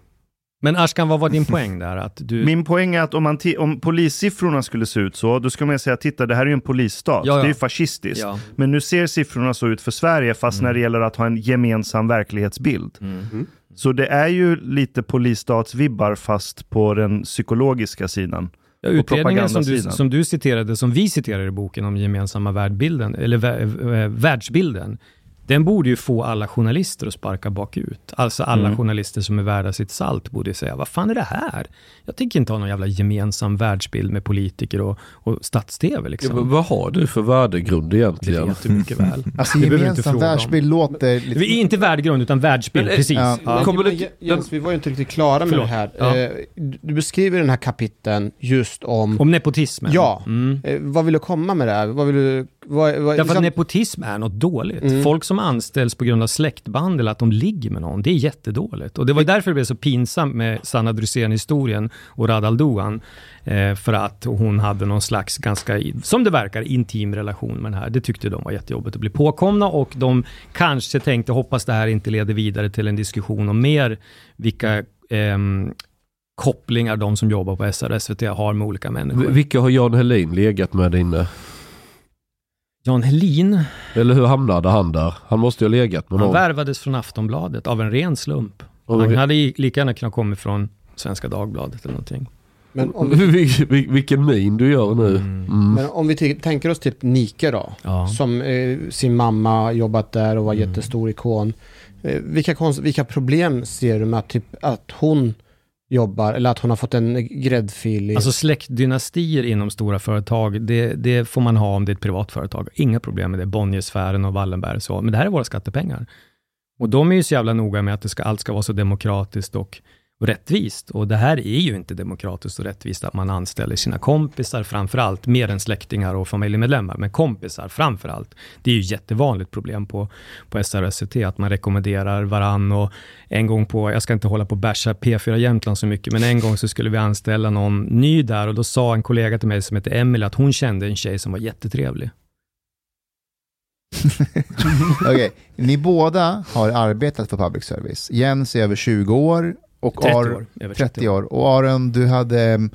Speaker 2: Men Ashkan, vad var din poäng där? Att du...
Speaker 6: Min poäng är att om, man om polissiffrorna skulle se ut så, då ska man säga titta det här är ju en polisstat.
Speaker 2: Ja, ja.
Speaker 6: Det är ju fascistiskt.
Speaker 2: Ja.
Speaker 6: Men nu ser siffrorna så ut för Sverige, fast när det gäller att ha en gemensam verklighetsbild.
Speaker 2: Mm.
Speaker 6: Så det är ju lite polisstatsvibbar fast på den psykologiska sidan.
Speaker 2: Ja, utredningen som du, som du citerade, som vi citerar i boken om gemensamma världbilden, eller vä- världsbilden, den borde ju få alla journalister att sparka bakut. Alltså alla
Speaker 6: Mm.
Speaker 2: journalister som är värda sitt salt borde ju säga, vad fan är det här? Jag tänker inte ha någon jävla gemensam världsbild med politiker och, och stats-tv
Speaker 7: Ja,
Speaker 2: liksom.
Speaker 7: men vad har du för värdegrund
Speaker 2: det
Speaker 7: egentligen?
Speaker 2: vet du mycket väl.
Speaker 1: Alltså
Speaker 2: Det
Speaker 1: gemensam
Speaker 2: om.
Speaker 1: världsbild låter lite...
Speaker 2: Vi- Inte värdegrund, utan världsbild,
Speaker 7: Men, eh,
Speaker 2: precis.
Speaker 1: ja.
Speaker 2: Ja.
Speaker 7: Kommer det-
Speaker 3: Jens, vi var ju inte riktigt klara med
Speaker 2: Förlåt.
Speaker 3: det här.
Speaker 2: Ja.
Speaker 3: Eh, Du beskriver den här kapiteln just om...
Speaker 2: Om nepotismen.
Speaker 3: Ja.
Speaker 2: Mm.
Speaker 3: Eh, vad vill du komma med det här? Vad vill du... Vad, vad,
Speaker 2: Därför att
Speaker 3: liksom-
Speaker 2: nepotism är något dåligt.
Speaker 3: Mm.
Speaker 2: Folk som anställs på grund av släktband eller att de ligger med någon, det är jättedåligt. Och det var därför det blev så pinsamt med Sanna Drusén-historien och Radal Doan. Eh, för att hon hade någon slags ganska, som det verkar, intim relation med den här. Det tyckte de var jättejobbigt att bli påkomna och de kanske tänkte, hoppas det här inte leder vidare till en diskussion om mer vilka ehm, kopplingar de som jobbar på SR och SVT har med olika människor.
Speaker 7: Vilka har Jan Helin legat med inne?
Speaker 2: Jan Helin,
Speaker 7: Eller hur hamnade han där? Han måste ju ha legat med
Speaker 2: han
Speaker 7: någon.
Speaker 2: värvades från Aftonbladet av en ren slump.
Speaker 7: Och-
Speaker 2: Han hade lika gärna kunnat komma från Svenska Dagbladet eller någonting.
Speaker 3: Men om vi,
Speaker 7: Vil- vil- Vilken min du gör nu.
Speaker 2: Mm.
Speaker 7: Mm.
Speaker 3: men om vi tänker oss typ Nike då.
Speaker 2: Ja.
Speaker 3: Som eh, sin mamma har jobbat där och var
Speaker 2: Mm.
Speaker 3: jättestor ikon. Eh, vilka, vilka problem ser du med att, typ, att hon jobbar, eller att hon har fått en gräddfil i...
Speaker 2: Alltså släktdynastier inom stora företag, det, det får man ha om det är ett privat företag. Inga problem med det, Bonniersfären och Wallenberg och så. Men det här är våra skattepengar. Och de är ju så jävla noga med att det ska, allt ska vara så demokratiskt och, och rättvist. Och det här är ju inte demokratiskt och rättvist att man anställer sina kompisar framför allt, mer än släktingar och familjemedlemmar, men kompisar framför allt. Det är ju jättevanligt problem på, på SRSCT, att man rekommenderar varann och en gång på, jag ska inte hålla på och basha P4 Jämtland så mycket, men en gång så skulle vi anställa någon ny där och då sa en kollega till mig som heter Emelie, att hon kände en tjej som var jättetrevlig.
Speaker 1: Okej, ni båda har arbetat för public service. Jens är över 20 år och
Speaker 2: 30
Speaker 1: Ar-
Speaker 2: år. Över
Speaker 1: 30 år. Och Aron, du hade,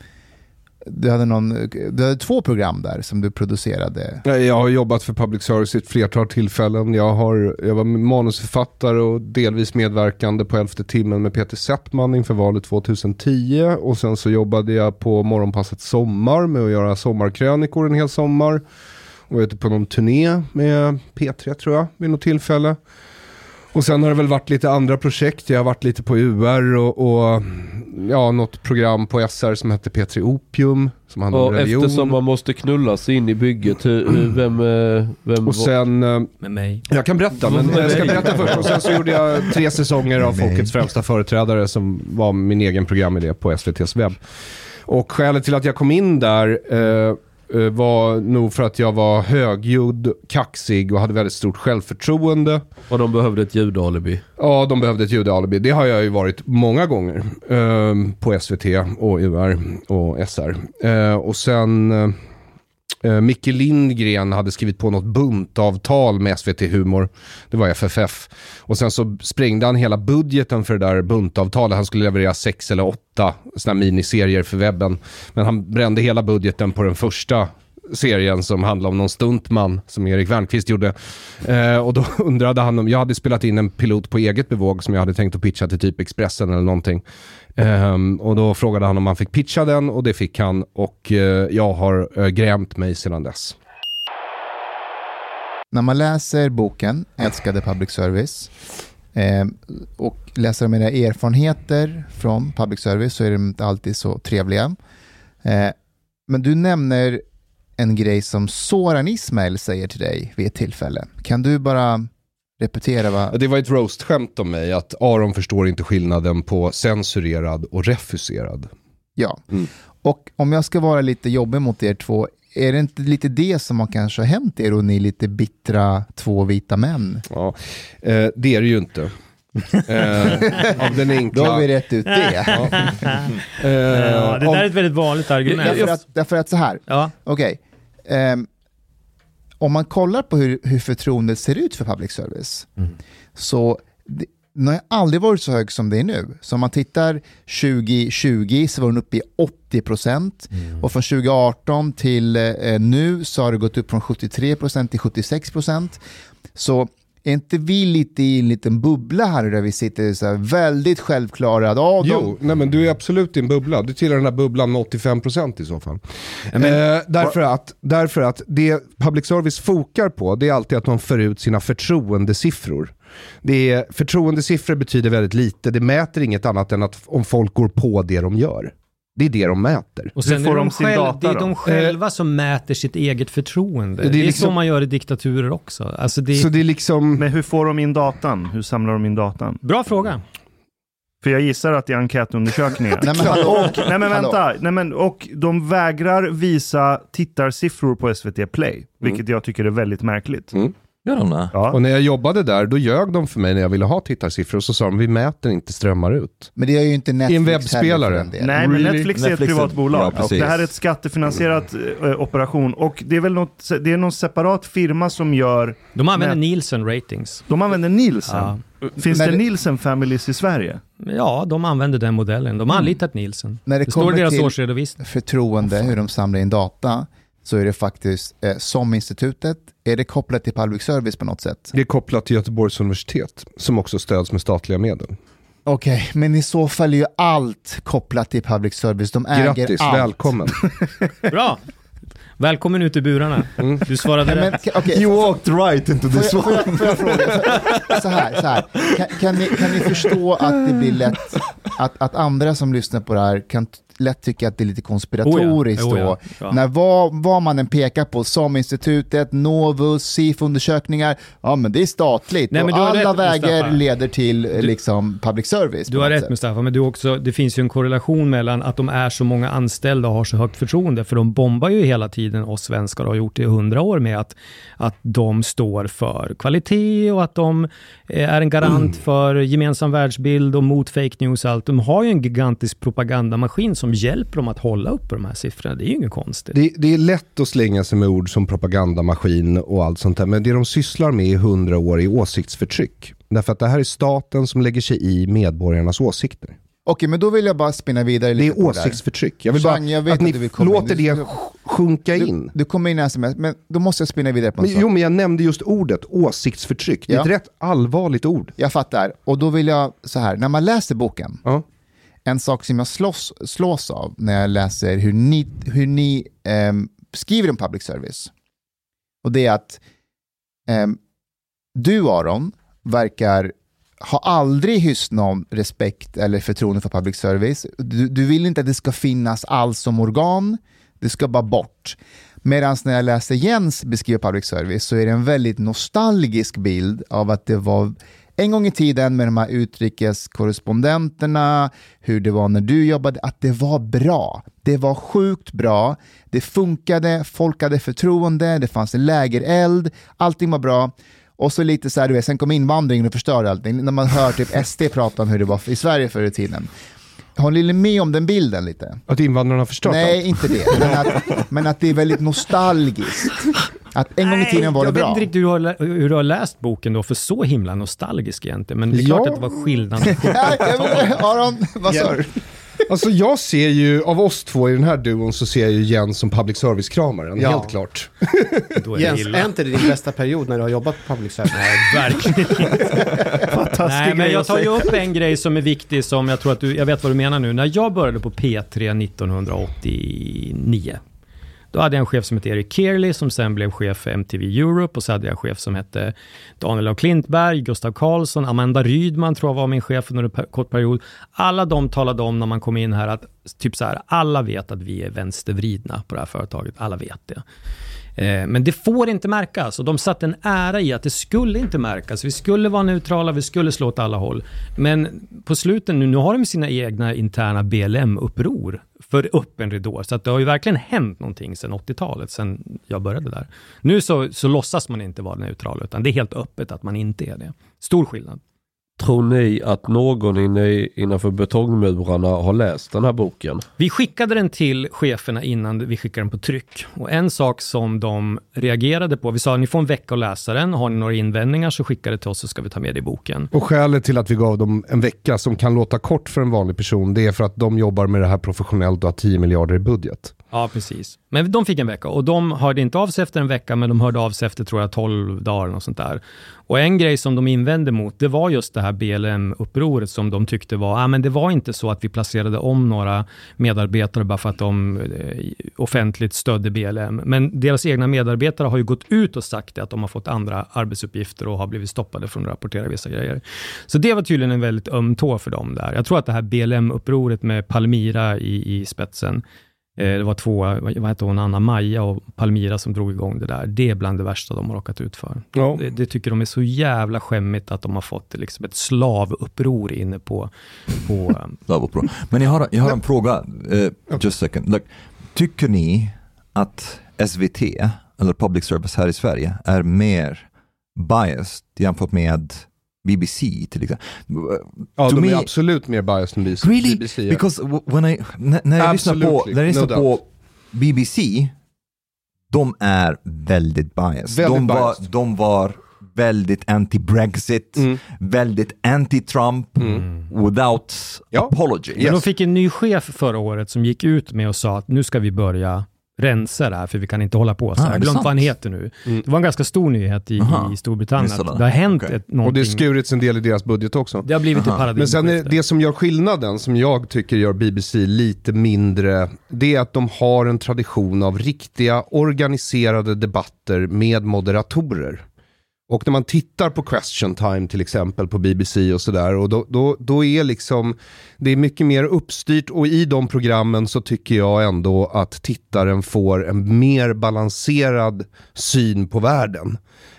Speaker 1: du, hade någon, du hade två program där som du producerade.
Speaker 4: Jag har jobbat för public service i ett flertal tillfällen. Jag, har, jag var manusförfattare och delvis medverkande på Elfte timmen med Peter Settman inför valet 2010. Och sen så jobbade jag på Morgonpasset Sommar med att göra sommarkrönikor en hel sommar. Och var ute på någon turné med P3 tror jag vid något tillfälle. Och sen har det väl varit lite andra projekt. Jag har varit lite på UR och, och ja, något program på SR som hette P3 Opium. Som handlar om
Speaker 7: Och
Speaker 4: religion.
Speaker 7: eftersom man måste knulla sig in i bygget, hur, hur, vem, eh, vem
Speaker 4: Och sen, eh,
Speaker 2: Med mig.
Speaker 4: jag kan berätta, men jag ska berätta först. Och sen så gjorde jag tre säsonger av. Folkets främsta företrädare som var min egen programidé på SVTs webb. Och skälet till att jag kom in där eh, var nog för att jag var högljudd, kaxig och hade väldigt stort självförtroende.
Speaker 7: och de behövde ett ljudalibi.
Speaker 4: Ja, de behövde ett judealibi. Det har jag ju varit många gånger eh, på SVT och UR och SR. Eh, och sen eh, Micke Lindgren hade skrivit på något buntavtal med SVT Humor. Det var FFF. Och sen så sprängde han hela budgeten för det där buntavtalet. Han skulle leverera sex eller åtta såna här miniserier för webben. Men han brände hela budgeten på den första serien som handlar om någon stuntman som Erik Wernqvist gjorde. Eh, och då undrade han om, jag hade spelat in en pilot på eget bevåg som jag hade tänkt att pitcha till typ Expressen eller någonting. Um, och då frågade han om han fick pitcha den och det fick han och uh, jag har uh, grämt mig sedan dess.
Speaker 1: När man läser boken Älskade public service eh, och läser om era erfarenheter från public service så är de inte alltid så trevliga. Eh, men du nämner en grej som Soran Ismail säger till dig vid ett tillfälle. Kan du bara repetera vad...
Speaker 4: Det var ett roast-skämt om mig att Aron förstår inte skillnaden på censurerad och refuserad.
Speaker 1: Ja.
Speaker 4: Mm.
Speaker 1: Och om jag ska vara lite jobbig mot er två, är det inte lite det som har kanske hänt er och ni är lite bittra två vita män?
Speaker 4: Ja, eh, det är det ju inte. eh, av den enkla...
Speaker 1: Då har vi rätt ut det.
Speaker 4: Ja. Eh,
Speaker 2: Ja, det
Speaker 4: om-
Speaker 2: där är ett väldigt vanligt argument.
Speaker 1: Därför att, därför att så här,
Speaker 2: Ja,
Speaker 1: okej. Ehm, om man kollar på hur, hur förtroendet ser ut för public service, så det, den har aldrig varit så hög som det är nu. Så om man tittar 2020 så var den uppe i 80% och från 2018 till eh, nu så har det gått upp från 73% till 76%. Så är inte vi lite i en liten bubbla här där vi sitter så här väldigt självklara? Ja, de,
Speaker 4: Jo, nej men du är absolut i en bubbla. Du tillhör den här bubblan med 85% i så fall. eh, därför, att, därför att det public service fokar på, det är alltid att de för ut sina förtroendesiffror. Det är, förtroendesiffror betyder väldigt lite, det mäter inget annat än att om folk går på det de gör. Det är det de mäter.
Speaker 2: och sen
Speaker 6: får
Speaker 2: är det
Speaker 6: de
Speaker 2: de,
Speaker 6: sin
Speaker 2: själv,
Speaker 6: data
Speaker 2: det är
Speaker 6: då?
Speaker 2: de själva som mäter sitt eget förtroende.
Speaker 4: Det är
Speaker 2: Det är,
Speaker 4: liksom-
Speaker 2: så man gör i diktaturer också. Alltså det
Speaker 4: Så det är liksom...
Speaker 6: Men hur får de in datan? Hur samlar de in datan?
Speaker 2: Bra fråga.
Speaker 6: För jag gissar att det är enkätundersökningar.
Speaker 1: Nej, men hallå.
Speaker 6: Nej men vänta, Nej, men, och de vägrar visa tittarsiffror på SVT Play, vilket jag tycker är väldigt märkligt.
Speaker 4: Mm.
Speaker 5: Gör de det?
Speaker 6: Ja.
Speaker 4: Och när jag jobbade där, då ljög de för mig när jag ville ha tittarsiffror och så sa de vi mäter inte strömmar ut.
Speaker 1: Men det är ju inte Netflix
Speaker 4: I en webbspelare.
Speaker 6: Nej, men
Speaker 4: Really?
Speaker 6: Netflix är ett
Speaker 5: Netflix är-
Speaker 6: privat bolag.
Speaker 5: ja,
Speaker 6: det här är ett skattefinansierat eh, operation och det är väl något, det är någon separat firma som gör,
Speaker 2: De använder. Nielsen ratings.
Speaker 6: de använder Nielsen.
Speaker 2: Ja.
Speaker 6: Finns
Speaker 1: Men
Speaker 6: det
Speaker 1: det-
Speaker 6: Nielsen Families i Sverige?
Speaker 2: ja, de använder den modellen. De har anlitat Nielsen.
Speaker 1: När det
Speaker 2: Det står i
Speaker 1: kommer
Speaker 2: deras
Speaker 1: till-
Speaker 2: årsredovisning.
Speaker 1: förtroende, hur de samlar in data, så är det faktiskt eh, som institutet, är det kopplat till public service på något sätt?
Speaker 4: Det är kopplat till Göteborgs universitet, som också stöds med statliga medel.
Speaker 1: Okej, men i så fall är ju allt kopplat till public service. De äger
Speaker 4: Grattis,
Speaker 1: allt.
Speaker 4: välkommen.
Speaker 2: Bra! Välkommen ut i burarna. Du svarade
Speaker 1: men,
Speaker 2: rätt.
Speaker 1: ka- okej,
Speaker 5: You walked right into this
Speaker 1: jag, får,
Speaker 5: one.
Speaker 1: jag, får jag fråga, så här, så här. Kan, kan, ni, kan ni förstå att det blir lätt, att, att andra som lyssnar på det här kan lätt tycka att det är lite konspiratoriskt
Speaker 2: Oh ja, oh
Speaker 1: då?
Speaker 2: ja, ja.
Speaker 1: När vad, vad man än pekar på, som institutet, Novus, SIF-undersökningar, ja men det är statligt
Speaker 2: Nej,
Speaker 1: och
Speaker 2: du
Speaker 1: alla
Speaker 2: rätt,
Speaker 1: vägar
Speaker 2: Mustafa.
Speaker 1: leder till eh, liksom public service.
Speaker 2: Du har rätt
Speaker 1: sätt.
Speaker 2: Mustafa, men du också, det finns ju en korrelation mellan att de är så många anställda och har så högt förtroende, för de bombar ju hela tiden oss svenskar och har gjort det i hundra år med att, att de står för kvalitet och att de eh, är en garant för gemensam världsbild och mot fake news och allt. De har ju en gigantisk propagandamaskin som hjälper dem att hålla upp de här siffrorna. Det är ju inget konstigt.
Speaker 4: Det, det är lätt att slänga sig med ord som propagandamaskin och allt sånt där, men det de sysslar med i hundra år är åsiktsförtryck. Därför att det här är staten som lägger sig i medborgarnas åsikter.
Speaker 1: Okej, men då vill jag bara spinna vidare
Speaker 4: Det
Speaker 1: lite
Speaker 4: är
Speaker 1: det där.
Speaker 4: åsiktsförtryck. Jag vill bara
Speaker 1: Jean, jag vet
Speaker 4: att
Speaker 1: att
Speaker 4: ni
Speaker 1: du vill komma in.
Speaker 4: låter
Speaker 1: Du-
Speaker 4: det
Speaker 1: du-
Speaker 4: sjunka in.
Speaker 1: Du kommer in i sms, men då måste jag spinna vidare på en
Speaker 4: Men,
Speaker 1: sak.
Speaker 4: jo, men jag nämnde just ordet åsiktsförtryck. Det är
Speaker 1: Ja.
Speaker 4: ett rätt allvarligt ord.
Speaker 1: Jag fattar. Och då vill jag så här, när man läser boken,
Speaker 4: Ja
Speaker 1: en sak som jag slås, slås av när jag läser hur ni, hur ni ehm, skriver om public service. Och det är att ehm, du Aron verkar ha aldrig hyst någon respekt eller förtroende för public service. Du, du vill inte att det ska finnas alls som organ, det ska bara bort. Medan när jag läser Jens beskriva public service så är det en väldigt nostalgisk bild av att det var en gång i tiden med de här utrikeskorrespondenterna, hur det var när du jobbade, att det var bra. Det var sjukt bra, det funkade, folk hade förtroende, det fanns en lägereld, allting var bra. Och så lite så här, du vet, sen kom invandringen och förstörde allting. När man hör typ SD prata om hur det var i Sverige förr i tiden. Håller ni med om den bilden lite?
Speaker 4: Att invandrarna har förstört
Speaker 1: Nej,
Speaker 4: allt.
Speaker 1: inte det. Men att, men att det är väldigt nostalgiskt. Att en gång i tiden var det
Speaker 2: jag vet
Speaker 1: bra.
Speaker 2: inte riktigt hur du, har, hur du har läst boken då, för så himla nostalgisk egentligen. Men det är klart
Speaker 4: Ja.
Speaker 2: att det var skillnad.
Speaker 1: Aron, vad sa du?
Speaker 4: Alltså jag ser ju, av oss två i den här duon så ser jag ju Jens som public service-kramaren,
Speaker 3: Ja.
Speaker 4: helt klart.
Speaker 2: Då är det
Speaker 3: Jens,
Speaker 2: illa.
Speaker 3: är inte det din bästa period när du har jobbat på public service?
Speaker 2: Nej, verkligen
Speaker 6: Fantastisk
Speaker 2: Nej, men jag tar ju upp en grej som är viktig som jag tror att du, jag vet vad du menar nu. När jag började på P3 1989, då hade jag en chef som hette Erik Kearley som sen blev chef för MTV Europe och så hade jag en chef som hette Daniel af Klintberg, Gustav Karlsson, Amanda Rydman tror jag var min chef under en kort period. Alla de talade om när man kom in här att typ så här, alla vet att vi är vänstervridna på det här företaget. Alla vet det. Eh, men det får inte märkas och de satte en ära i att det skulle inte märkas. Vi skulle vara neutrala, vi skulle slå åt alla håll. Men på slutet nu, nu har de sina egna interna BLM-uppror för öppen ridå. Så att det har ju verkligen hänt någonting sedan 80-talet, sedan jag började där. Nu så, så låtsas man inte vara neutral, utan det är helt öppet att man inte är det. Stor skillnad.
Speaker 7: Tror ni att någon inne, innanför betongmurarna har läst den här boken?
Speaker 2: Vi skickade den till cheferna innan vi skickade den på tryck. Och en sak som de reagerade på, vi sa ni får en vecka att läsa den, har ni några invändningar så skicka det till oss så ska vi ta med det i boken.
Speaker 4: Och skälet till att vi gav dem en vecka som kan låta kort för en vanlig person, det är för att de jobbar med det här professionellt och har 10 miljarder i budget.
Speaker 2: Ja, precis. Men de fick en vecka och de hörde inte av sig efter en vecka, men de hörde av sig efter, tror jag, 12 dagar och sånt där. Och en grej som de invände mot, det var just det här BLM-upproret som de tyckte var, ah, men det var inte så att vi placerade om några medarbetare bara för att de eh, offentligt stödde BLM. Men deras egna medarbetare har ju gått ut och sagt att de har fått andra arbetsuppgifter och har blivit stoppade från att rapportera vissa grejer. Så det var tydligen en väldigt öm tå för dem där. Jag tror att det här BLM-upproret med Palmira i, i spetsen, det var två, vad hette hon, Anna Maja och Palmira som drog igång det där. Det är bland det värsta de har råkat ut för.
Speaker 4: Ja.
Speaker 2: Det, det tycker de är så jävla skämmigt att de har fått liksom ett slavuppror inne på... på eh,
Speaker 5: bra. Men jag har, jag har en fråga, eh, just a second. Like, tycker ni att SVT, eller public service här i Sverige, är mer biased jämfört med BBC till exempel?
Speaker 4: Ja,
Speaker 5: To
Speaker 4: de
Speaker 5: me-
Speaker 4: är absolut mer biased än BBC.
Speaker 5: Really?
Speaker 4: BBC ja.
Speaker 5: Because when I, när jag lyssnar på, när jag lyssnar
Speaker 4: no
Speaker 5: på BBC, de är väldigt biased.
Speaker 4: Väldigt
Speaker 5: de, var,
Speaker 4: biased.
Speaker 5: de var väldigt anti-Brexit,
Speaker 4: Mm.
Speaker 5: väldigt anti-Trump, without
Speaker 4: Ja.
Speaker 5: apology.
Speaker 2: Men de fick en ny chef förra året som gick ut med och sa att nu ska vi börja rensa det här, för vi kan inte hålla på så
Speaker 5: Ah,
Speaker 2: här.
Speaker 5: är
Speaker 2: Jag
Speaker 5: det
Speaker 2: glömt vad han heter nu.
Speaker 4: Mm.
Speaker 2: Det var en ganska stor nyhet i,
Speaker 5: Aha.
Speaker 2: i Storbritannien, att det har hänt
Speaker 5: Okej.
Speaker 2: ett,
Speaker 4: Och
Speaker 2: någonting.
Speaker 4: det är skurits en del i deras budget också.
Speaker 2: det har blivit ett
Speaker 5: Aha.
Speaker 2: paradigmskifte.
Speaker 4: Men sen är det som gör skillnaden, som jag tycker gör BBC lite mindre, det är att de har en tradition av riktiga organiserade debatter med moderatorer. Och när man tittar på question time till exempel på BBC och sådär, och då, då, då är liksom, det är mycket mer uppstyrt och i de programmen så tycker jag ändå att tittaren får en mer balanserad syn på världen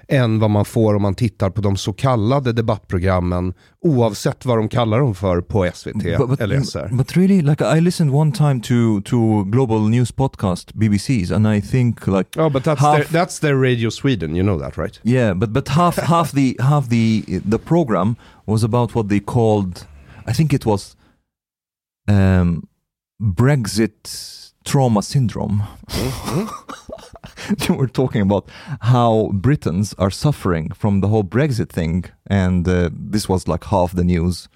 Speaker 4: än vad man får om man tittar på de så kallade debattprogrammen oavsett vad de kallar dem för på SVT
Speaker 5: But, but,
Speaker 4: eller SR.
Speaker 5: but really, like I listened one time to to global news podcast BBC's, and I think like
Speaker 4: Oh, but that's
Speaker 5: half-
Speaker 4: their, that's their Radio Sweden, you know that right?
Speaker 5: yeah, but but half half the half the the program was about what they called, I think it was, um, Brexit trauma syndrome. they were talking about how Britons are suffering from the whole Brexit thing, and uh, this was like half the news.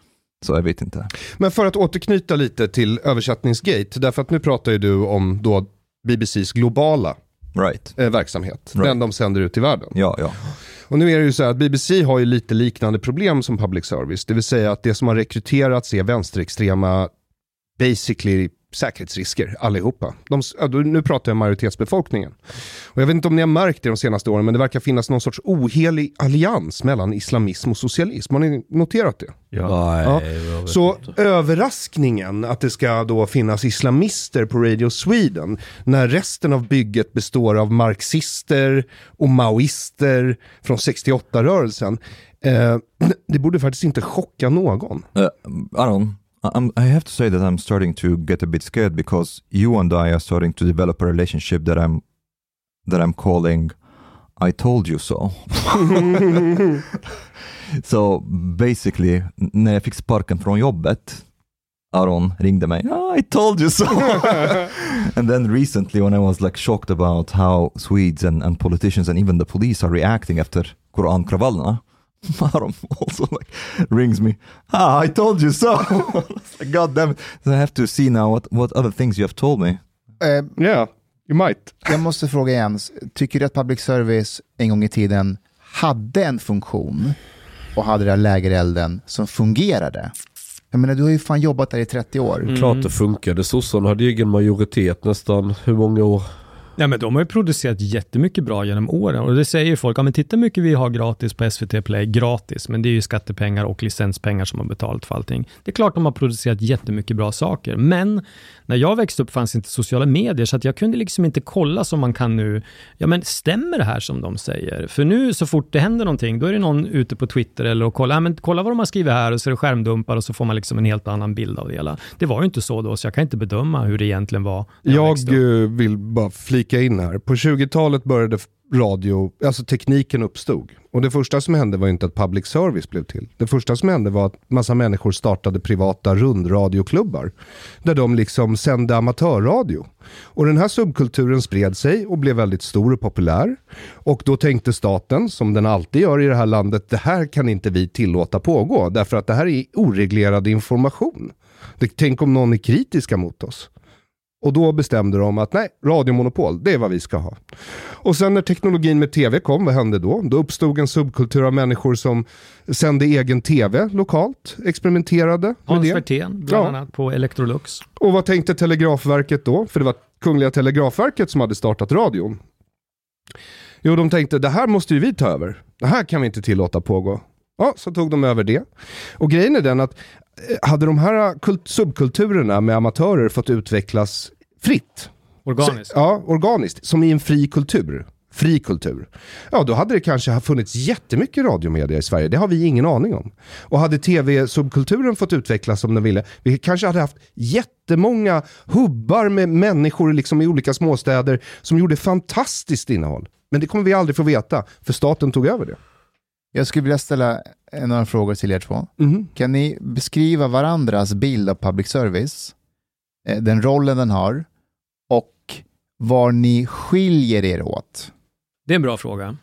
Speaker 5: Så jag vet inte.
Speaker 4: Men för att återknyta lite till översättningsgate, därför att nu pratar ju du om då BBCs globala
Speaker 5: Right.
Speaker 4: eh, verksamhet,
Speaker 5: Right.
Speaker 4: den de sänder ut i världen.
Speaker 5: Ja, ja.
Speaker 4: Och nu är det ju så här att BBC har ju lite liknande problem som public service, det vill säga att det som har rekryterats är vänsterextrema, basically säkerhetsrisker allihopa. De, ja, nu pratar jag majoritetsbefolkningen. Och jag vet inte om ni har märkt det de senaste åren, men det verkar finnas någon sorts ohelig allians mellan islamism och socialism. Har ni noterat det?
Speaker 7: Nej,
Speaker 4: Ja.
Speaker 7: vet
Speaker 4: Så
Speaker 7: inte.
Speaker 4: överraskningen att det ska då finnas islamister på Radio Sweden när resten av bygget består av marxister och maoister från 68-rörelsen. Eh, det borde faktiskt inte chocka någon.
Speaker 5: Uh, Aron, I'm, I have to say that I'm starting to get a bit scared because you and I are starting to develop a relationship that I'm that I'm calling I told you so. so basically, när jag fick sparken från jobbet, Aron ringde mig, Oh, I told you so. and then recently when I was like shocked about how Swedes and, and politicians and even the police are reacting efter korankravallerna, Marom also like rings me. Ah, I told you so. God damn it. So I have to see now what, what other things you have told me.
Speaker 1: Eh,
Speaker 4: Yeah, you might.
Speaker 1: jag måste fråga Jens, tycker du att public service en gång i tiden hade en funktion och hade den här lägerelden som fungerade? Jag menar, du har ju fan jobbat där i 30 år.
Speaker 2: Mm.
Speaker 7: Klart det funkade. Sossarna hade egen majoritet nästan, hur många år?
Speaker 2: Ja, men de har ju producerat jättemycket bra genom åren och det säger ju folk, ja men titta hur mycket vi har gratis på SVT Play, gratis, men det är ju skattepengar och licenspengar som har betalat för allting. Det är klart de har producerat jättemycket bra saker, men när jag växte upp fanns inte sociala medier, så att jag kunde liksom inte kolla som man kan nu. Ja, men stämmer det här som de säger? För nu så fort det händer någonting, då är det någon ute på Twitter eller och kolla, ja, men kolla vad de har skrivit här och så är det skärmdumpar och så får man liksom en helt annan bild av det hela. Det var ju inte så då, så jag kan inte bedöma hur det egentligen var.
Speaker 4: Jag eh, vill bara flika in här. På 20-talet började radio, alltså tekniken uppstod. Och det första som hände var inte att public service blev till. Det första som hände var att massa människor startade privata rundradioklubbar. Där de liksom sände amatörradio. Och den här subkulturen spred sig och blev väldigt stor och populär. Och då tänkte staten, som den alltid gör i det här landet, det här kan inte vi tillåta pågå. Därför att det här är oreglerad information. Det, tänk om någon är kritiska mot oss. Och då bestämde de att nej, radiomonopol, det är vad vi ska ha. Och sen när teknologin med tv kom, vad hände då? Då uppstod en subkultur av människor som sände egen tv lokalt, experimenterade med
Speaker 2: Hans
Speaker 4: det.
Speaker 2: Werthén, bland
Speaker 4: Ja.
Speaker 2: annat på Electrolux.
Speaker 4: Och vad tänkte Telegrafverket då? För det var Kungliga Telegrafverket som hade startat radion. Jo, de tänkte det här måste ju vi ta över. Det här kan vi inte tillåta pågå. Ja, så tog de över det. Och grejen är den att eh, hade de här kult- subkulturerna med amatörer fått utvecklas fritt,
Speaker 2: Organiskt.
Speaker 4: så, ja, organiskt, som i en fri kultur. Fri kultur. Ja, då hade det kanske funnits jättemycket radiomedia i Sverige. Det har vi ingen aning om. Och hade tv-subkulturen fått utvecklas som den ville, vi kanske hade haft jättemånga hubbar med människor liksom i olika småstäder som gjorde fantastiskt innehåll. Men det kommer vi aldrig få veta, för staten tog över det.
Speaker 1: Jag skulle vilja ställa några frågor till er två.
Speaker 4: Mhm.
Speaker 1: Kan ni beskriva varandras bild av public service, eh, den rollen den har och var ni skiljer er åt?
Speaker 2: Det är en bra fråga.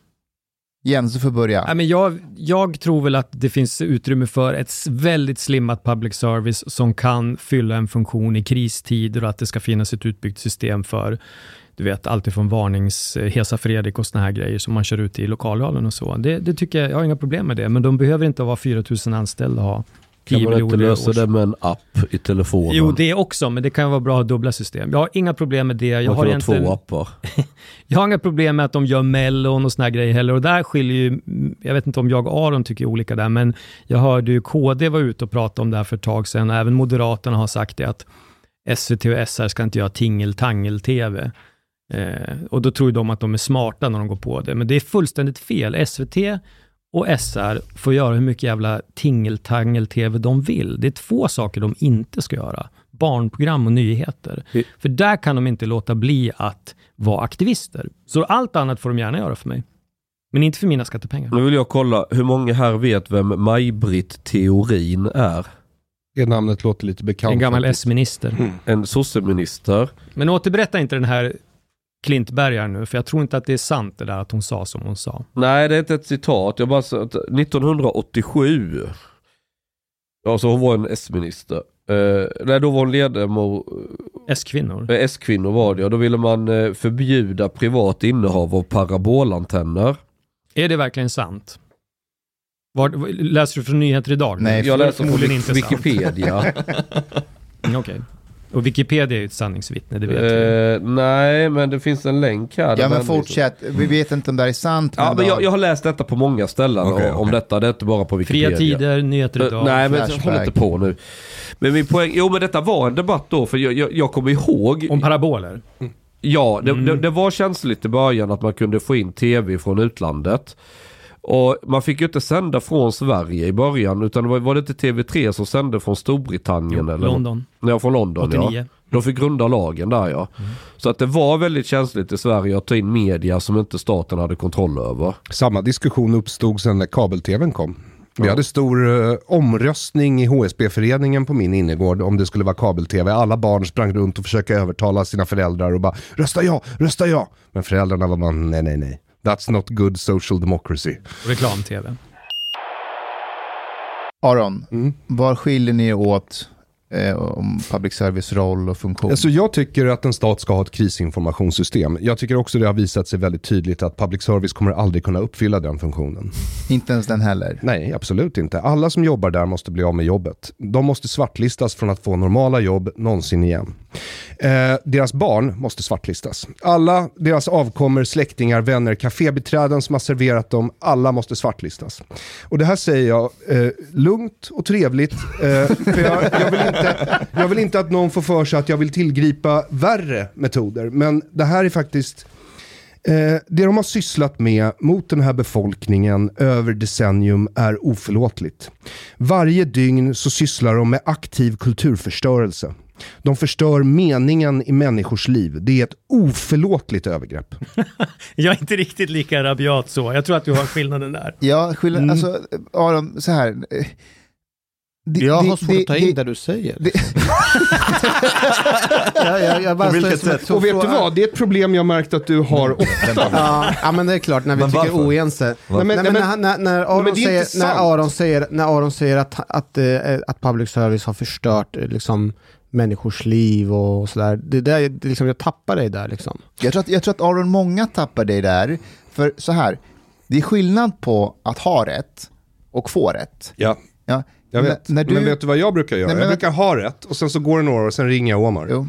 Speaker 1: Jens, du får börja.
Speaker 2: Nej, men jag, jag tror väl att det finns utrymme för ett väldigt slimmat public service som kan fylla en funktion i kristider och att det ska finnas ett utbyggt system för du vet, alltifrån varnings, eh, Hesa Fredrik och såna här grejer som man kör ut i lokalradion och så. Det, det tycker jag, jag har inga problem med det, men de behöver inte vara 4000 anställda och ha 10
Speaker 7: Kan man inte
Speaker 2: miljoner
Speaker 7: lösa det med en app i telefonen?
Speaker 2: Jo, det också, men det kan vara bra att ha dubbla system. Jag har inga problem med det. Jag
Speaker 7: man
Speaker 2: har,
Speaker 7: kan ha
Speaker 2: egentligen,
Speaker 7: två appar.
Speaker 2: jag har inga problem med att de gör mellon och såna här grejer heller. Och där skiljer ju, jag vet inte om jag och Aron tycker olika där, men jag hörde ju KD var ute och pratade om det här för ett tag sedan. Även Moderaterna har sagt det att SVT och SR ska inte göra tingeltangel-TV. Eh, och då tror ju de att de är smarta när de går på det. Men det är fullständigt fel. SVT och SR får göra hur mycket jävla tingeltangel-TV de vill. Det är två saker de inte ska göra. Barnprogram och nyheter.
Speaker 7: I-
Speaker 2: För där kan de inte låta bli att vara aktivister. Så allt annat får de gärna göra för mig. Men inte för mina skattepengar.
Speaker 7: Nu vill jag kolla, hur många här vet vem Maj-Britt Theorin är?
Speaker 4: Det namnet låter lite bekant.
Speaker 2: En gammal. S-minister.
Speaker 7: En sosseminister.
Speaker 2: Men återberätta inte den här Klintberg här nu, för jag tror inte att det är sant det där att hon sa som hon sa.
Speaker 7: Nej, det är inte ett citat. Jag bara sa att 1987. Ja, så hon var en S-minister. Eh, nej, då var hon ledamot,
Speaker 2: S-kvinnor.
Speaker 7: eh, S-kvinnor var det. Och då ville man eh, förbjuda privat innehav av parabolantenner.
Speaker 2: Är det verkligen sant? Var, läser du från nyheter idag?
Speaker 1: Nej,
Speaker 7: Jag läser från
Speaker 2: förmodligen inte sant.
Speaker 7: Wikipedia.
Speaker 2: Okej. Och Wikipedia är ju ett sanningsvittne, det vet vi.
Speaker 7: eh, nej, men det finns en länk här.
Speaker 1: Ja, men
Speaker 7: man-
Speaker 1: fortsätt. Vi vet inte om det här är sant.
Speaker 7: Ja, men jag, jag har läst detta på många ställen
Speaker 5: Okej,
Speaker 7: om detta. Det är inte bara på Wikipedia.
Speaker 2: Fria tider, nyheter idag.
Speaker 7: Nej men
Speaker 1: Flashback.
Speaker 7: håll inte på nu. Men min poäng, jo men detta var en debatt då för jag, jag, jag kommer ihåg.
Speaker 2: Om paraboler.
Speaker 7: Ja, det,
Speaker 2: Mm.
Speaker 7: det, det var känsligt i början att man kunde få in tv från utlandet. Och man fick ju inte sända från Sverige i början utan det var, var det inte TV3 som sände från Storbritannien? eller
Speaker 2: London,
Speaker 7: Ja, från London
Speaker 2: 89.
Speaker 7: ja. De fick grunda lagen där ja. Så att det var väldigt känsligt i Sverige att ta in media som inte staten hade kontroll över.
Speaker 4: Samma diskussion uppstod sen när kabel-tvn kom. Vi
Speaker 7: Ja.
Speaker 4: hade stor eh, omröstning i HSB-föreningen på min innergård om det skulle vara kabel-tv. Alla barn sprang runt och försökte övertala sina föräldrar och bara rösta ja, rösta ja. Men föräldrarna var bara nej, nej, nej. That's not good social democracy.
Speaker 2: Reklam-tv.
Speaker 1: Aron,
Speaker 4: mm.
Speaker 1: var skiljer ni åt eh, om public service roll och funktion?
Speaker 4: Alltså jag tycker att en stat ska ha ett krisinformationssystem. Jag tycker också det har visat sig väldigt tydligt att public service kommer aldrig kunna uppfylla den funktionen.
Speaker 1: Inte ens den heller.
Speaker 4: Nej, absolut inte. Alla som jobbar där måste bli av med jobbet. De måste svartlistas från att få normala jobb någonsin igen. Eh, deras barn måste svartlistas. Alla deras avkommor, släktingar, vänner, kafébiträden som har serverat dem, alla måste svartlistas. Och det här säger jag eh, lugnt och trevligt, eh, för jag, jag, vill inte, jag vill inte att någon får för sig att jag vill tillgripa värre metoder. Men det här är faktiskt Eh, det de har sysslat med mot den här befolkningen över decennium är oförlåtligt. Varje dygn så sysslar de med aktiv kulturförstörelse. De förstör meningen i människors liv. Det är ett oförlåtligt övergrepp.
Speaker 2: Jag är inte riktigt lika rabiat så. Jag tror att du har skillnaden där.
Speaker 1: Ja, skillnad,
Speaker 3: Mm.
Speaker 1: alltså Aron, så här. Det-
Speaker 3: Jag
Speaker 1: det-
Speaker 3: har svårt
Speaker 1: det-
Speaker 3: att ta
Speaker 1: det-
Speaker 3: in det du säger.
Speaker 1: det-
Speaker 3: jag, jag, jag bara
Speaker 6: På vilket
Speaker 3: står som ett-
Speaker 6: sätt?
Speaker 4: Och vet du vad? Det är ett problem jag märkt att du har ofta.
Speaker 3: Ja, ja, men det är klart när vi
Speaker 5: Men
Speaker 3: tycker
Speaker 5: varför?
Speaker 3: oense.
Speaker 4: Nej, men,
Speaker 3: Nej, men
Speaker 4: nej,
Speaker 3: när,
Speaker 4: men,
Speaker 3: när, när, Aron
Speaker 4: men
Speaker 3: säger, när. Aron säger, när Aron säger att, att, eh, att public service har förstört eh, liksom, människors liv och sådär. Det där, det liksom, jag tappar dig där liksom.
Speaker 1: Jag tror, att, jag tror att Aron, många tappar dig där. För så här, det är skillnad på att ha rätt och få rätt.
Speaker 4: ja,
Speaker 1: Ja,
Speaker 4: jag vet.
Speaker 1: När, när du,
Speaker 4: Men vet du vad jag brukar göra?
Speaker 1: Nej, men-
Speaker 4: jag brukar ha rätt och sen så går det några år och sen ringer jag Omar.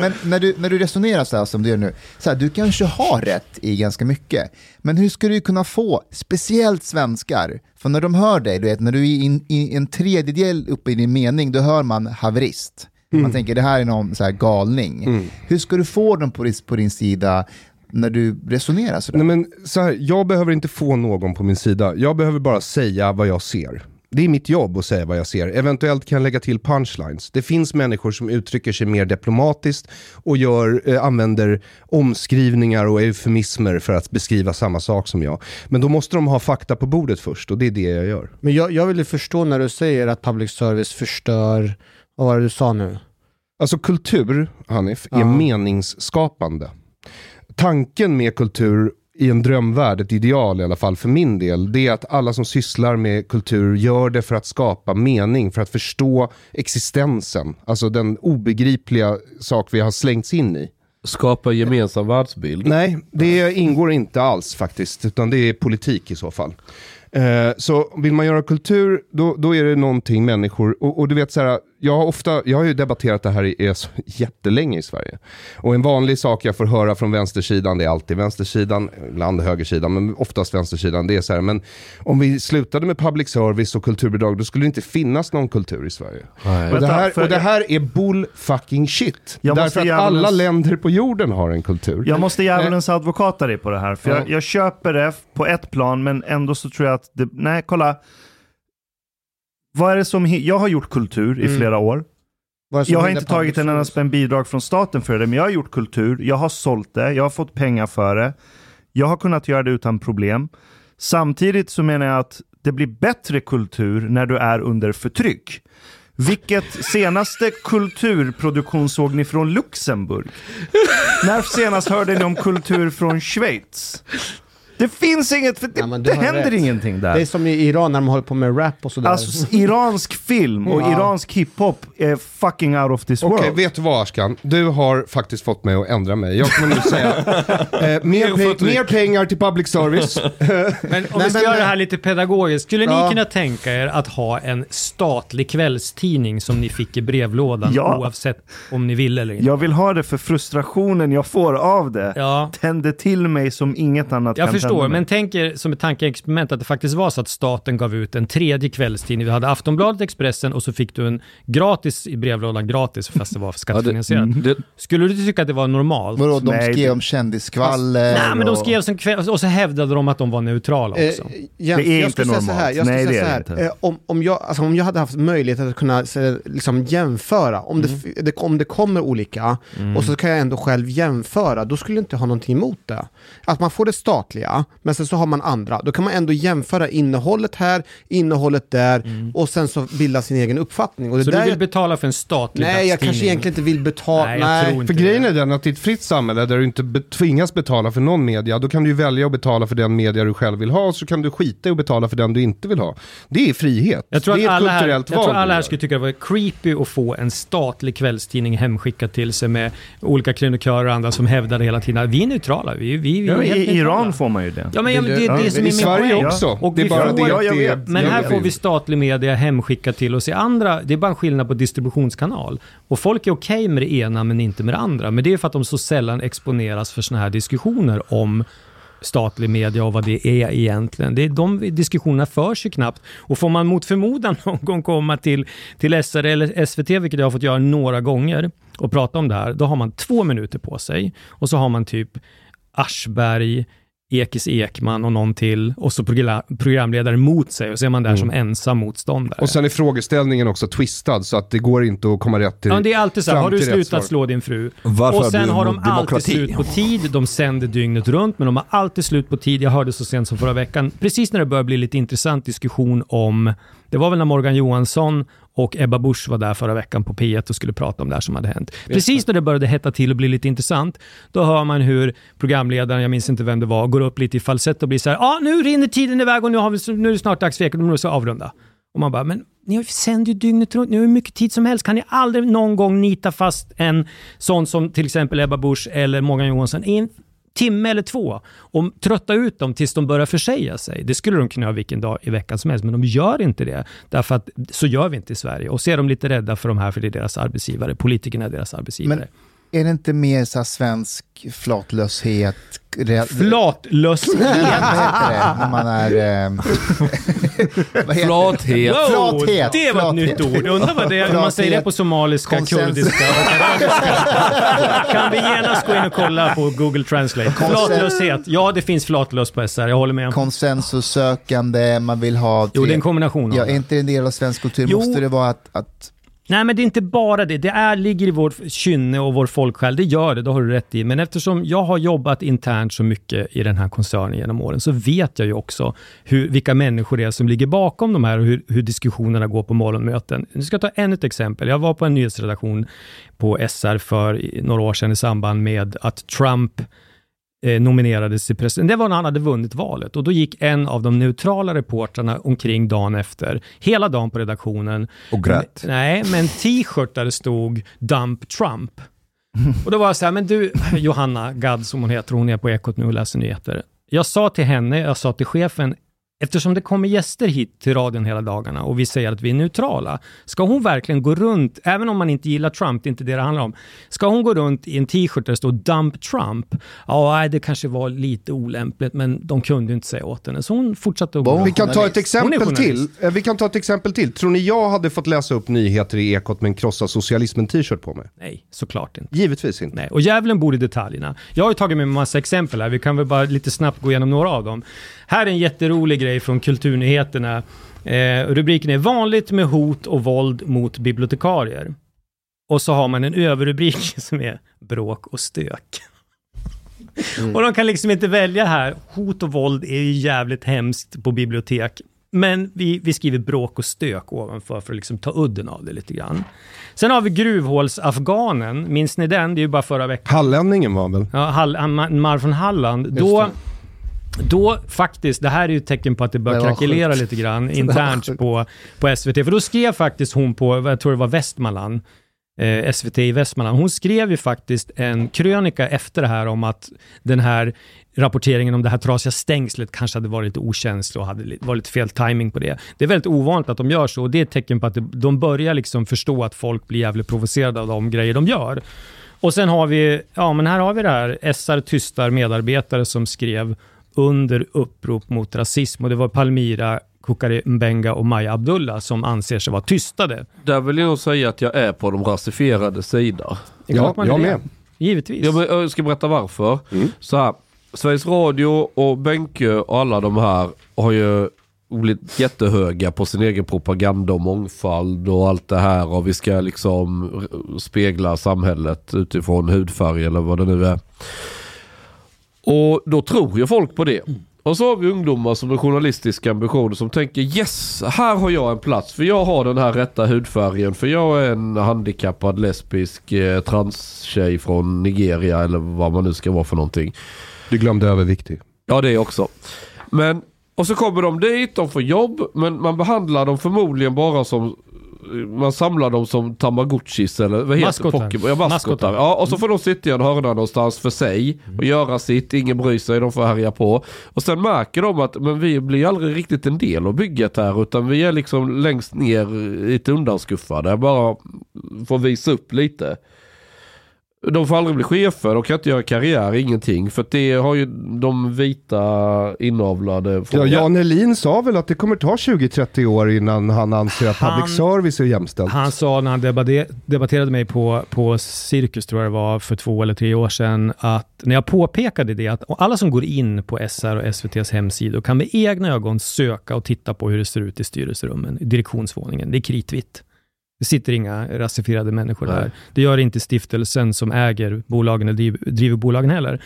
Speaker 1: Men när du, när du resonerar så här som du gör nu, så här, du kanske har rätt i ganska mycket, men hur ska du kunna få, speciellt svenskar, för när de hör dig, du vet, när du är in, i en tredjedel uppe i din mening, då hör man haverist. Man tänker det här är någon så här galning.
Speaker 4: Mm.
Speaker 1: Hur ska du få dem på, på din sida när du resonerar sådär?
Speaker 4: Nej, men så här, jag behöver inte få någon på min sida. Jag behöver bara säga vad jag ser. Det är mitt jobb att säga vad jag ser. Eventuellt kan jag lägga till punchlines. Det finns människor som uttrycker sig mer diplomatiskt och gör, eh, använder omskrivningar och eufemismer för att beskriva samma sak som jag. Men då måste de ha fakta på bordet först och det är det jag gör.
Speaker 3: Men jag, jag vill ju förstå när du säger att public service förstör, vad var det du sa nu?
Speaker 4: Alltså kultur, Hanif, är
Speaker 3: Ja.
Speaker 4: meningsskapande. Tanken med kultur i en drömvärld, ett ideal i alla fall för min del, det är att alla som sysslar med kultur gör det för att skapa mening, för att förstå existensen. Alltså den obegripliga sak vi har slängts in i.
Speaker 7: Skapa gemensam världsbild.
Speaker 4: Nej, det ingår inte alls faktiskt, utan det är politik i så fall. Eh, så vill man göra kultur, då, då är det någonting människor, och, och du vet så här, jag har, ofta, jag har ju debatterat det här i, i så jättelänge i Sverige. Och en vanlig sak jag får höra från vänstersidan, det är alltid vänstersidan, ibland högersidan, men oftast vänstersidan, det är så här, men om vi slutade med public service och kulturbidrag, då skulle det inte finnas någon kultur i Sverige.
Speaker 7: Nej.
Speaker 4: Och det, här, och det här är bull fucking shit. Därför att
Speaker 6: djävulens-
Speaker 4: alla länder på jorden har en kultur.
Speaker 6: Jag måste djävulens advokata dig på det här. För
Speaker 4: Ja.
Speaker 6: jag, jag köper det på ett plan, men ändå så tror jag att det, nej, kolla. Vad är det som, jag har gjort kultur i
Speaker 3: Mm.
Speaker 6: flera år. Jag har inte tagit en enda spänn bidrag från staten för det, men jag har gjort kultur. Jag har sålt det, jag har fått pengar för det. Jag har kunnat göra det utan problem. Samtidigt så menar jag att det blir bättre kultur när du är under förtryck. Vilket senaste kulturproduktion såg ni från Luxemburg? När senast hörde ni om kultur från Schweiz? Det finns inget, för det,
Speaker 3: Ja,
Speaker 6: det händer
Speaker 3: rätt.
Speaker 6: ingenting där.
Speaker 3: Det är som i Iran när de håller på med rap och sådär.
Speaker 6: Alltså iransk film och
Speaker 3: Ja.
Speaker 6: iransk hiphop är fucking out of this
Speaker 4: Okej,
Speaker 6: world.
Speaker 4: vet du vad Ashkan? Du har faktiskt fått mig att ändra mig. Jag kommer nu säga eh, mer, pe- mer pengar till public service.
Speaker 2: Men om
Speaker 3: Nej,
Speaker 2: vi ska
Speaker 3: men-
Speaker 2: göra det här lite pedagogiskt, skulle
Speaker 3: Ja.
Speaker 2: ni kunna tänka er att ha en statlig kvällstidning som ni fick i brevlådan
Speaker 6: Ja.
Speaker 2: oavsett om ni vill eller inte?
Speaker 6: Jag vill ha det för frustrationen jag får av det.
Speaker 2: Ja,
Speaker 6: Tänder till mig som inget annat
Speaker 2: jag
Speaker 6: kan
Speaker 2: förstår,
Speaker 6: mig.
Speaker 2: men tänk er som ett tankeexperiment att det faktiskt var så att staten gav ut en tredje kvällstidning. Vi hade Aftonbladet, Expressen och så fick du en gratis i brevlådan, gratis fast det var skattefinansierat.
Speaker 7: Det,
Speaker 2: Skulle du tycka att det var normalt?
Speaker 1: Vadå, de
Speaker 6: Nej,
Speaker 1: skrev
Speaker 6: det-
Speaker 1: om kändisskvaller
Speaker 2: Nej, men de
Speaker 1: och-
Speaker 2: skrev som kväll och så hävdade de att de var neutrala
Speaker 3: Eh,
Speaker 2: också.
Speaker 3: Jens,
Speaker 6: Det är inte normalt.
Speaker 3: här, jag
Speaker 6: Nej, det är
Speaker 3: här.
Speaker 6: det inte.
Speaker 3: Eh, om, om, jag, alltså, om jag hade haft möjlighet att kunna eh, liksom, jämföra, om,
Speaker 6: Mm.
Speaker 3: det, det, om det kommer olika, och så kan jag ändå själv jämföra, då skulle jag inte ha någonting emot det. Att man får det statliga, men sen så har man andra. Då kan man ändå jämföra innehållet här, innehållet där och sen så bilda sin egen uppfattning. Och det
Speaker 2: Så
Speaker 3: där
Speaker 2: du vill betala för en statlig
Speaker 3: Nej, jag kanske egentligen inte vill betala.
Speaker 2: Nej,
Speaker 3: Nej,
Speaker 2: jag
Speaker 4: För grejen är den att i ett fritt samhälle där du inte be- tvingas betala för någon media, då kan du ju välja att betala för den media du själv vill ha, så kan du skita i att betala för den du inte vill ha. Det är frihet.
Speaker 2: Jag tror,
Speaker 4: det är
Speaker 2: att
Speaker 4: ett
Speaker 2: alla här, jag
Speaker 4: kulturellt
Speaker 2: tror alla här skulle tycka det var creepy att få en statlig kvällstidning hemskickad till sig med olika krönikörer och andra som hävdade hela tiden att vi är neutrala. Vi, vi, vi är
Speaker 6: Ja,
Speaker 2: helt
Speaker 6: I
Speaker 2: neutrala.
Speaker 6: Iran får man ju det.
Speaker 2: Ja, men, ja, men det är
Speaker 6: Ja,
Speaker 2: det som är
Speaker 4: I
Speaker 2: min
Speaker 4: Sverige
Speaker 2: poäng.
Speaker 4: också.
Speaker 2: Och
Speaker 4: det är bara
Speaker 2: får-
Speaker 4: det
Speaker 6: Ja,
Speaker 4: att
Speaker 6: jag
Speaker 4: det
Speaker 6: vet.
Speaker 2: Men här får vi statlig media hemskickat till oss i andra. Det är bara en skillnad på distributionskanal. Och folk är okej med det ena men inte med det andra. Men det är för att de så sällan exponeras för sådana här diskussioner om statlig media och vad det är egentligen. Det är, de diskussionerna förs ju knappt. Och får man mot förmodan någon gång komma till, till SR eller SVT, vilket jag har fått göra några gånger, och prata om det här, då har man två minuter på sig. Och så har man typ Aschberg, Ekis Ekman och någon till och så progra- programledare mot sig och så är man där som ensam motståndare.
Speaker 4: Och sen är frågeställningen också twistad så att det går inte att komma rätt till...
Speaker 2: Ja, det är alltid så här, har du slutat slå din fru?
Speaker 5: Varför
Speaker 2: och sen har de alltid
Speaker 5: demokrati?
Speaker 2: slut på tid, de sänder dygnet runt, men de har alltid slut på tid. Jag hörde så sent som förra veckan, precis när det började bli lite intressant diskussion om, det var väl när Morgan Johansson och Ebba Busch var där förra veckan på P1 och skulle prata om det här som hade hänt. Precis när det började hetta till och bli lite intressant, då hör man hur programledaren, jag minns inte vem det var, går upp lite i falsett och blir så här, ja ah, nu rinner tiden iväg och nu, har vi, nu är det snart dags för måste vi avrunda. Och man bara, men ni sänder ju dygnet runt, ni har hur mycket tid som helst. Kan ni aldrig någon gång nita fast en sån som till exempel Ebba Busch eller Morgan Johansson i en timme eller två och trötta ut dem tills de börjar försäga sig. Det skulle de kunna göra vilken dag i veckan som helst, men de gör inte det. Därför att så gör vi inte i Sverige. Och så är de lite rädda för de här, för det är deras arbetsgivare. Politikerna är deras arbetsgivare.
Speaker 1: Men är det inte mer så svensk flatlöshet?
Speaker 2: Flatlöshet!
Speaker 1: Vad heter det när man är... Eh?
Speaker 7: Flathet.
Speaker 2: Wow,
Speaker 1: Flathet,
Speaker 2: det var ett nytt ord. Undrar vad det är, man säger det på somaliska, kurdiska och. Kan vi genast gå in och kolla på Google Translate? Flatlöshet. Ja, det finns flatlös på SR, jag håller med.
Speaker 1: Konsensussökande, man vill ha...
Speaker 2: Jo, det är en kombination
Speaker 1: Ja,
Speaker 2: det.
Speaker 1: är inte en del av svensk kultur?
Speaker 2: Jo.
Speaker 1: Måste det vara att... att
Speaker 2: Nej, men det är inte bara det. Det är, ligger i vårt kynne och vår folksjäl. Det gör det, det har du rätt i. Men eftersom jag har jobbat internt så mycket i den här koncernen genom åren så vet jag ju också hur, vilka människor det är som ligger bakom de här och hur, hur diskussionerna går på morgonmöten. Nu ska jag ta ännu ett exempel. Jag var på en nyhetsredaktion på SR för några år sedan i samband med att Trump eh, nominerades till president. Det var när han hade vunnit valet och då gick en av de neutrala reportrarna omkring dagen efter, hela dagen på redaktionen.
Speaker 5: Och grät.
Speaker 2: Nej, med en t-shirt där det stod Dump Trump. Och då var jag så här, men du, Johanna Gadd som hon heter, hon är på Ekot nu och läser nyheter. Jag sa till henne, jag sa till chefen, eftersom det kommer gäster hit till radion hela dagarna och vi säger att vi är neutrala, ska hon verkligen gå runt, även om man inte gillar Trump, det är inte det det handlar om, ska hon gå runt i en t-shirt där det står Dump Trump? Ja, det kanske var lite olämpligt, men de kunde inte säga åt henne, så hon fortsatte att gå runt.
Speaker 4: Vi kan ta ett exempel till. Eh, Vi kan ta ett exempel till. Tror ni jag hade fått läsa upp nyheter i Ekot med en krossa socialismen t-shirt på mig?
Speaker 2: Nej, såklart inte.
Speaker 4: Givetvis inte.
Speaker 2: Nej, och djävulen bor i detaljerna. Jag har ju tagit med mig massa exempel här, vi kan väl bara lite snabbt gå igenom några av dem. Här är en jätterolig grej från Kulturnyheterna. Eh, rubriken är “Vanligt med hot och våld mot bibliotekarier”. Och så har man en överrubrik som är “Bråk och stök”. Och de kan liksom inte välja här. Hot och våld är ju jävligt hemskt på bibliotek. Men vi, vi skriver bråk och stök ovanför för att liksom ta udden av det lite grann. Sen har vi gruvhålsafghanen. Minns ni den? Det är ju bara förra veckan.
Speaker 4: Hallänningen var väl?
Speaker 2: Ja, Hall, man från Halland. Då, då faktiskt, det här är ju ett tecken på att det börjar
Speaker 1: Det
Speaker 2: krackelera lite grann internt på, på SVT. För då skrev faktiskt hon på, jag tror det var Västmanland, eh, SVT i Västmanland. Hon skrev ju faktiskt en krönika efter det här om att den här rapporteringen om det här trasiga stängslet kanske hade varit lite okänslig och hade li- var lite fel timing på det. Det är väldigt ovanligt att de gör så och det är ett tecken på att de börjar liksom förstå att folk blir jävligt provocerade av de grejer de gör. Och sen har vi, ja men här har vi det här, SR tystar medarbetare som skrev under upprop mot rasism och det var Palmira Kukari Mbenga och Maja Abdullah som anser sig vara tystade.
Speaker 7: Där vill jag nog säga att jag är på de rasifierade sida.
Speaker 4: Ja, jag med.
Speaker 2: Givetvis.
Speaker 7: Jag, jag ska berätta varför. Så här, Sveriges Radio och Benke och alla de här har ju blivit jättehöga på sin egen propaganda och mångfald och allt det här och vi ska liksom spegla samhället utifrån hudfärg eller vad det nu är. Och då tror ju folk på det. Och så har vi ungdomar som har journalistiska ambitioner som tänker yes, här har jag en plats för jag har den här rätta hudfärgen för jag är en handikappad lesbisk eh, transtjej från Nigeria eller vad man nu ska vara för någonting.
Speaker 4: Du glömde överviktig.
Speaker 7: Ja det också. Men, och så kommer de dit, de får jobb, men man behandlar dem förmodligen bara som man samlar dem som tamagotchis eller vad heter
Speaker 2: Maskotar.
Speaker 7: Pokémon? Ja, maskotar. Ja, och så får de sitta i en hörna någonstans för sig och göra sitt, ingen bryr sig, de får härja på. Och sen märker de att men vi blir aldrig riktigt en del av bygget här utan vi är liksom längst ner lite undanskuffade, bara får visa upp lite. De får aldrig bli chefer, de kan inte göra karriär, ingenting. För det har ju de vita inavlade...
Speaker 4: Ja, Jan Elin sa väl att det kommer ta 20-30 år innan han anser att
Speaker 2: Han-
Speaker 4: public service är jämställt.
Speaker 2: Han sa när han debatte- debatterade mig på, på Cirkus, tror jag det var, för två eller tre år sedan, att när jag påpekade det, att alla som går in på SR och SVTs hemsidor kan med egna ögon söka och titta på hur det ser ut i styrelserummen, i direktionsvåningen. Det är kritvitt. Det sitter inga rasifierade människor
Speaker 7: Nej.
Speaker 2: där. Det gör inte stiftelsen som äger bolagen eller driver, bolagen heller.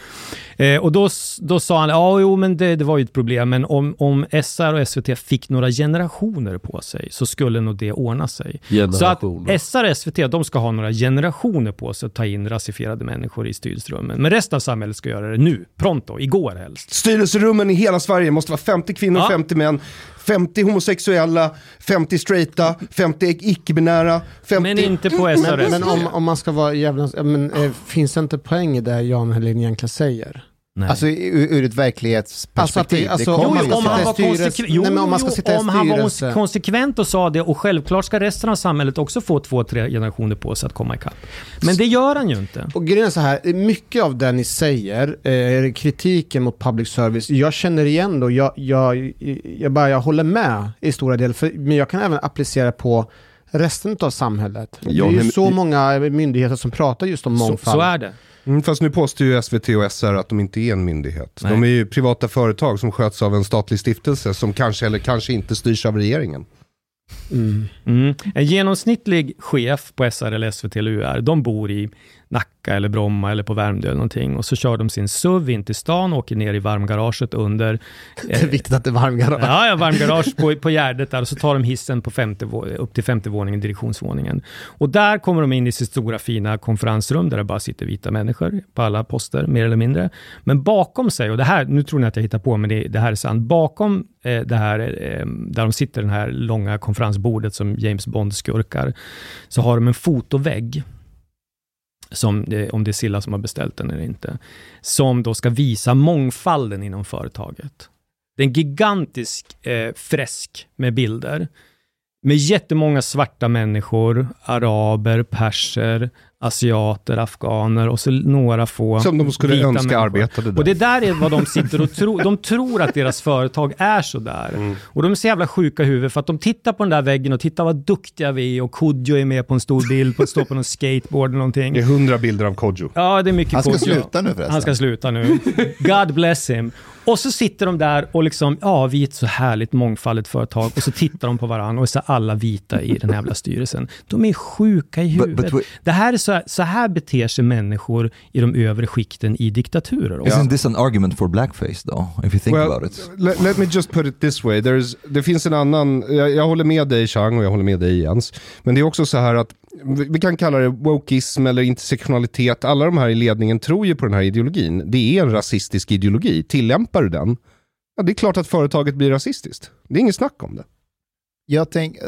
Speaker 2: Eh, och då, då sa han, ja jo men det, det var ju ett problem, men om, om SR och SVT fick några generationer på sig så skulle nog det ordna sig. Så att. SR och SVT, de ska ha några generationer på sig att ta in rasifierade människor i styrelserummen. Men resten av samhället ska göra det nu, pronto, igår helst.
Speaker 4: Styrelserummen i hela Sverige måste vara 50 kvinnor,
Speaker 2: Ja.
Speaker 4: 50 män, 50 homosexuella, 50 straighta, 50 icke-binära, 50...
Speaker 2: Men inte på SR och
Speaker 3: Men, men om, om man ska vara jävla... Men, eh, finns det inte poäng i det Jan Helin egentligen säger?
Speaker 2: Nej.
Speaker 1: Alltså ur, ur ett verklighetsperspektiv.
Speaker 3: Alltså det- alltså,
Speaker 1: det
Speaker 3: om
Speaker 1: så.
Speaker 2: han var konsekvent, jo,
Speaker 3: Nej, om man ska
Speaker 2: jo,
Speaker 3: sitta i
Speaker 2: om han var konsekvent och sa det och självklart ska resten av samhället också få två, tre generationer på sig att komma ikapp. Men det gör han ju inte.
Speaker 3: Och grejen är så här, mycket av det ni säger, eh, kritiken mot public service, jag känner igen då, jag, jag, jag, bara, jag håller med i stora delar, för, men jag kan även applicera på resten av samhället.
Speaker 4: Ja,
Speaker 3: det är ju
Speaker 4: men-
Speaker 3: så många myndigheter som pratar just om
Speaker 2: Så,
Speaker 3: mångfald.
Speaker 2: så är det.
Speaker 4: Mm, fast nu påstår ju SVT och SR att de inte är en myndighet.
Speaker 2: Nej.
Speaker 4: De är ju privata företag som sköts av en statlig stiftelse som kanske eller kanske inte styrs av regeringen.
Speaker 3: Mm.
Speaker 2: Mm. En genomsnittlig chef på SR eller SVT eller UR, de bor i Nacka eller Bromma eller på Värmdö eller någonting och så kör de sin SUV in till stan och åker ner i varmgaraget under
Speaker 3: Det är viktigt att det är varmgarage.
Speaker 2: Ja, ja varmgarage på, på Gärdet där och så tar de hissen på femte, upp till femte våningen, direktionsvåningen. Och där kommer de in i sitt stora fina konferensrum där det bara sitter vita människor på alla poster, mer eller mindre. Men bakom sig, och det här, nu tror ni att jag hittar på, men det, det här är sant. Bakom eh, det här, eh, där de sitter, det här långa konferensbordet som James Bond skurkar, så har de en fotovägg som, eh, om det är Silla som har beställt den eller inte, som då ska visa mångfalden inom företaget. Det är en gigantisk eh, fresk med bilder. Med jättemånga svarta människor, araber, perser, asiater, afghaner och så några få
Speaker 4: Som de skulle
Speaker 2: vita
Speaker 4: önska
Speaker 2: människor.
Speaker 4: arbetade där.
Speaker 2: Och det där är vad de sitter och tror. De tror att deras företag är så där.
Speaker 4: Mm.
Speaker 2: Och de är så jävla sjuka i huvudet för att de tittar på den där väggen och tittar vad duktiga vi är och Kodjo är med på en stor bild, på, står på någon skateboard eller någonting.
Speaker 4: Det är hundra bilder av Kodjo.
Speaker 2: Ja, det är mycket
Speaker 1: Han ska
Speaker 2: Kodjo.
Speaker 1: sluta nu förresten.
Speaker 2: Han ska sluta nu. God bless him. Och så sitter de där och liksom, ja, vi är ett så härligt mångfaldigt företag. Och så tittar de på varandra och så är alla vita i den här jävla styrelsen. De är sjuka i
Speaker 5: But-
Speaker 2: huvudet.
Speaker 5: but wait-
Speaker 2: det här är så, så här beter sig människor i de övre skikten i diktaturer. också.
Speaker 5: Isn't this an argument for blackface though, if you think
Speaker 4: Well,
Speaker 5: about it?
Speaker 4: Let, let me just put it this way. There's, det finns en annan, jag, jag håller med dig Chang och jag håller med dig Jens. Men det är också så här att, vi, kan kalla det wokeism eller intersektionalitet. Alla de här i ledningen tror ju på den här ideologin. Det är en rasistisk ideologi. Tillämpar du den, ja, det är klart att företaget blir rasistiskt. Det är inget snack om det.
Speaker 1: Jag, tänk, eh,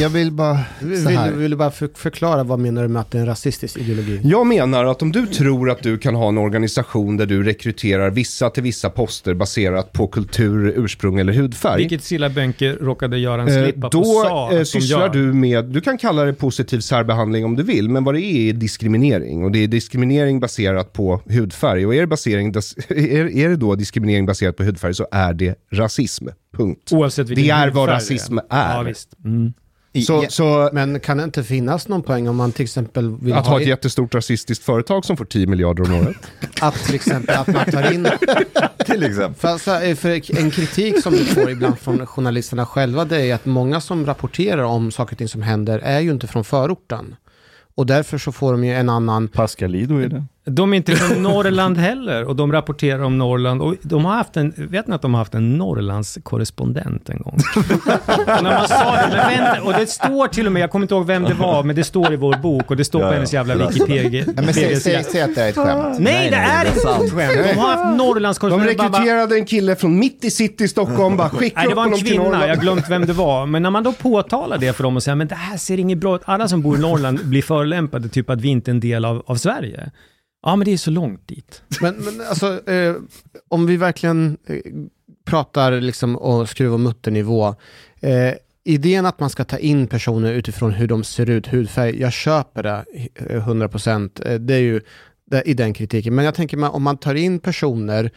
Speaker 1: jag vill bara...
Speaker 3: Vill,
Speaker 1: Så här.
Speaker 3: vill, vill du bara för, förklara vad menar du med att det är en rasistisk ideologi?
Speaker 4: Jag menar att om du tror att du kan ha en organisation där du rekryterar vissa till vissa poster baserat på kultur, ursprung eller hudfärg.
Speaker 2: Vilket Silla Bönke råkade göra en
Speaker 4: Eh,
Speaker 2: slip-up
Speaker 4: då
Speaker 2: och sa
Speaker 4: eh,
Speaker 2: de
Speaker 4: sysslar
Speaker 2: gör.
Speaker 4: du med, du kan kalla det positiv särbehandling om du vill, men vad det är är diskriminering. Och det är diskriminering baserat på hudfärg. Och är det, basering, är, är det då diskriminering baserat på hudfärg så är det rasism. Punkt.
Speaker 2: Oavsett
Speaker 4: Det är vad rasism är.
Speaker 2: Ja, visst. Mm.
Speaker 4: Så,
Speaker 1: Ja,
Speaker 4: så
Speaker 3: Men kan det inte finnas någon poäng om man till exempel vill
Speaker 4: att
Speaker 3: ha
Speaker 4: ha ett
Speaker 3: in,
Speaker 4: jättestort rasistiskt företag som får 10 miljarder om året.
Speaker 3: att till exempel att man tar in
Speaker 5: Till exempel.
Speaker 3: För, alltså, för en kritik som vi får ibland från journalisterna själva det är att många som rapporterar om saker och ting som händer är ju inte från förorten. Och därför så får de ju en annan...
Speaker 6: Pascalido är det.
Speaker 2: De är inte från Norrland heller och de rapporterar om Norrland. Och de har haft en, vet ni att de har haft en Norrlands korrespondent en gång? och när man sa det, men vänta, och det står till och med, jag kommer inte ihåg vem det var, men det står i vår bok och det står på
Speaker 5: Ja, ja.
Speaker 2: hennes jävla Wikipedia.
Speaker 1: Ja, men säg, säg, säg att det är ett skämt.
Speaker 2: Nej, det är inte ett skämt. De har haft Norrlands
Speaker 4: De
Speaker 2: bara-
Speaker 4: rekryterade en kille från mitt i city i Stockholm, bara skicka
Speaker 2: Nej, det var en kvinna, jag har glömt vem det var. Men när man då påtalar det för dem och säger men det här ser inget bra ut. Alla som bor i Norrland blir förolämpade, typ att vi inte är en del av, av Sverige. Ja, men det är så långt dit.
Speaker 3: Men, men alltså, eh, om vi verkligen eh, pratar liksom och skruv och mutternivå. Eh, idén att man ska ta in personer utifrån hur de ser ut, hudfärg, jag köper det eh, 100%. Eh, det är ju det, i den kritiken. Men jag tänker om man tar in personer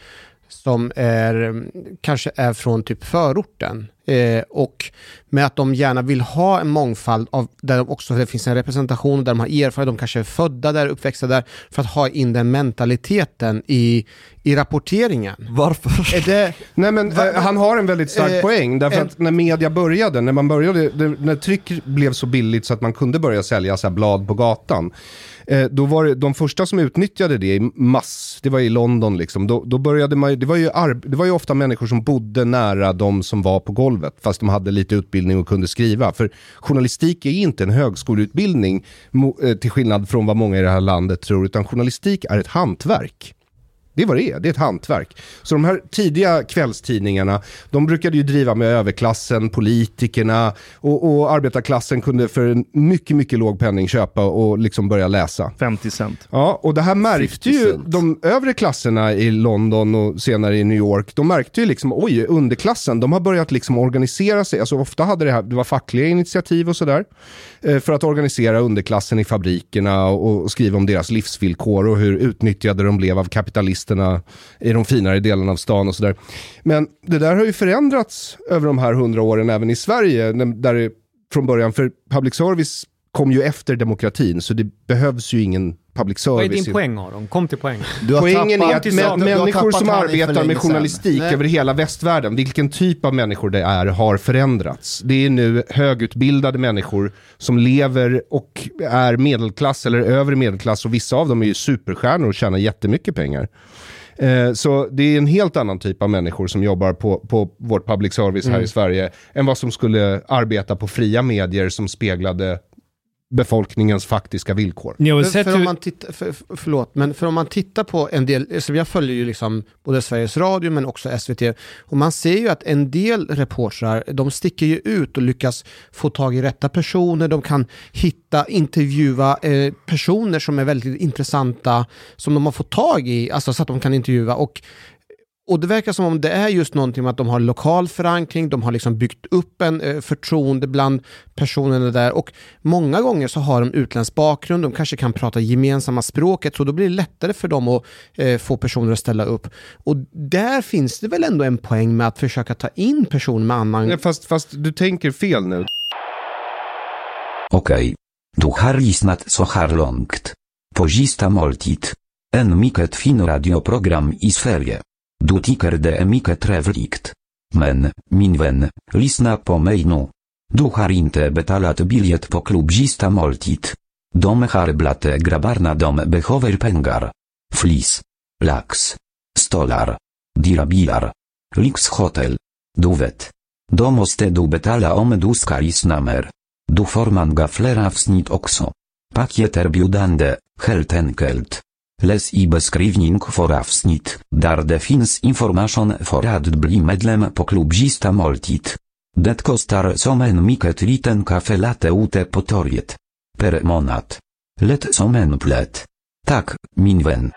Speaker 3: som är, kanske är från typ förorten eh, och med att de gärna vill ha en mångfald av där de också det finns en representation där de har erfarenhet, de kanske är födda där, uppväxta där för att ha in den mentaliteten i, i rapporteringen.
Speaker 5: Varför?
Speaker 3: Är det,
Speaker 4: Nej men
Speaker 3: Va-
Speaker 4: eh, han har en väldigt stark
Speaker 3: Eh,
Speaker 4: poäng. Därför
Speaker 3: en-
Speaker 4: att när media började, när man började, när tryck blev så billigt så att man kunde börja sälja så här blad på gatan. Eh, då var det de första som utnyttjade det i mass, det var i London liksom. Då, då började man, det var, ju arb- det var ju ofta människor som bodde nära de som var på golvet. Fast de hade lite utbildning och kunde skriva. För journalistik är inte en högskoleutbildning mo- eh, till skillnad från vad många i det här landet tror. Utan journalistik är ett hantverk. Det är vad det är, det är ett hantverk. Så de här tidiga kvällstidningarna, de brukade ju driva med överklassen, politikerna och, och arbetarklassen kunde för en mycket, mycket låg penning köpa och liksom börja läsa.
Speaker 6: 50 cent.
Speaker 4: Ja, och det här märkte
Speaker 5: 50
Speaker 4: ju de övre klasserna i London och senare i New York. De märkte ju liksom, oj, underklassen, de har börjat liksom organisera sig. Alltså ofta hade det här, det var fackliga initiativ och sådär. Eh, för att organisera underklassen i fabrikerna och, skriva om deras livsvillkor och hur utnyttjade de blev av turisterna i de finare delarna av stan och sådär. Men det där har ju förändrats över de här hundra åren även i Sverige, där det från början, för public service kom ju efter demokratin, så det behövs ju ingen public
Speaker 2: Vad är
Speaker 4: service.
Speaker 2: din poäng Aron? Kom till poäng.
Speaker 1: Du har
Speaker 4: Poängen är att
Speaker 2: till
Speaker 4: mä-
Speaker 2: sak.
Speaker 1: du- du har
Speaker 4: människor som arbetar med journalistik över hela västvärlden, vilken typ av människor det är, har förändrats. Det är nu högutbildade människor som lever och är medelklass eller övre medelklass och vissa av dem är ju superstjärnor och tjänar jättemycket pengar. Eh, Så det är en helt annan typ av människor som jobbar på, på vårt public service här i Sverige än vad som skulle arbeta på fria medier som speglade befolkningens faktiska villkor.
Speaker 2: Väl
Speaker 3: för, för om man tittar, för, för- förlåt, men för om man tittar på en del, så jag följer ju liksom både Sveriges Radio men också SVT, och man ser ju att en del reportrar, de sticker ju ut och lyckas få tag i rätta personer, de kan hitta, intervjua eh, personer som är väldigt intressanta, som de har fått tag i, alltså så att de kan intervjua. Och och det verkar som om det är just någonting med att de har lokal förankring, de har liksom byggt upp en eh, förtroende bland personerna där och många gånger så har de utländsk bakgrund, de kanske kan prata gemensamma språket så då blir det lättare för dem att eh, få personer att ställa upp. Och där finns det väl ändå en poäng med att försöka ta in personer med annan...
Speaker 4: Nej, Fast, fast du tänker fel nu.
Speaker 8: Okej. Du har lyssnat så här långt. På sista måltid. En mycket fin radioprogram i Sverige. Du tycker det är mycket trevligt. Men, min vän, lyssna på mig nu. Du har inte betalat biljett på klubb sista måltid. De har blate grabbarna de behöver pengar. Flis. Lax. Stolar. Dirabilar. Lyxhotel. Du vet. De måste du betala om du ska lyssna mer. Du får man gaffleravsnitt också. Paket erbjudande, helt enkelt. Läs i beskrivning för avsnitt, där det finns information för att bli medlem på klubbista måltid. Det kostar som en mycket liten kaffe latte ute på torget. Per månad. Lätt som en plätt. Tak, min vän.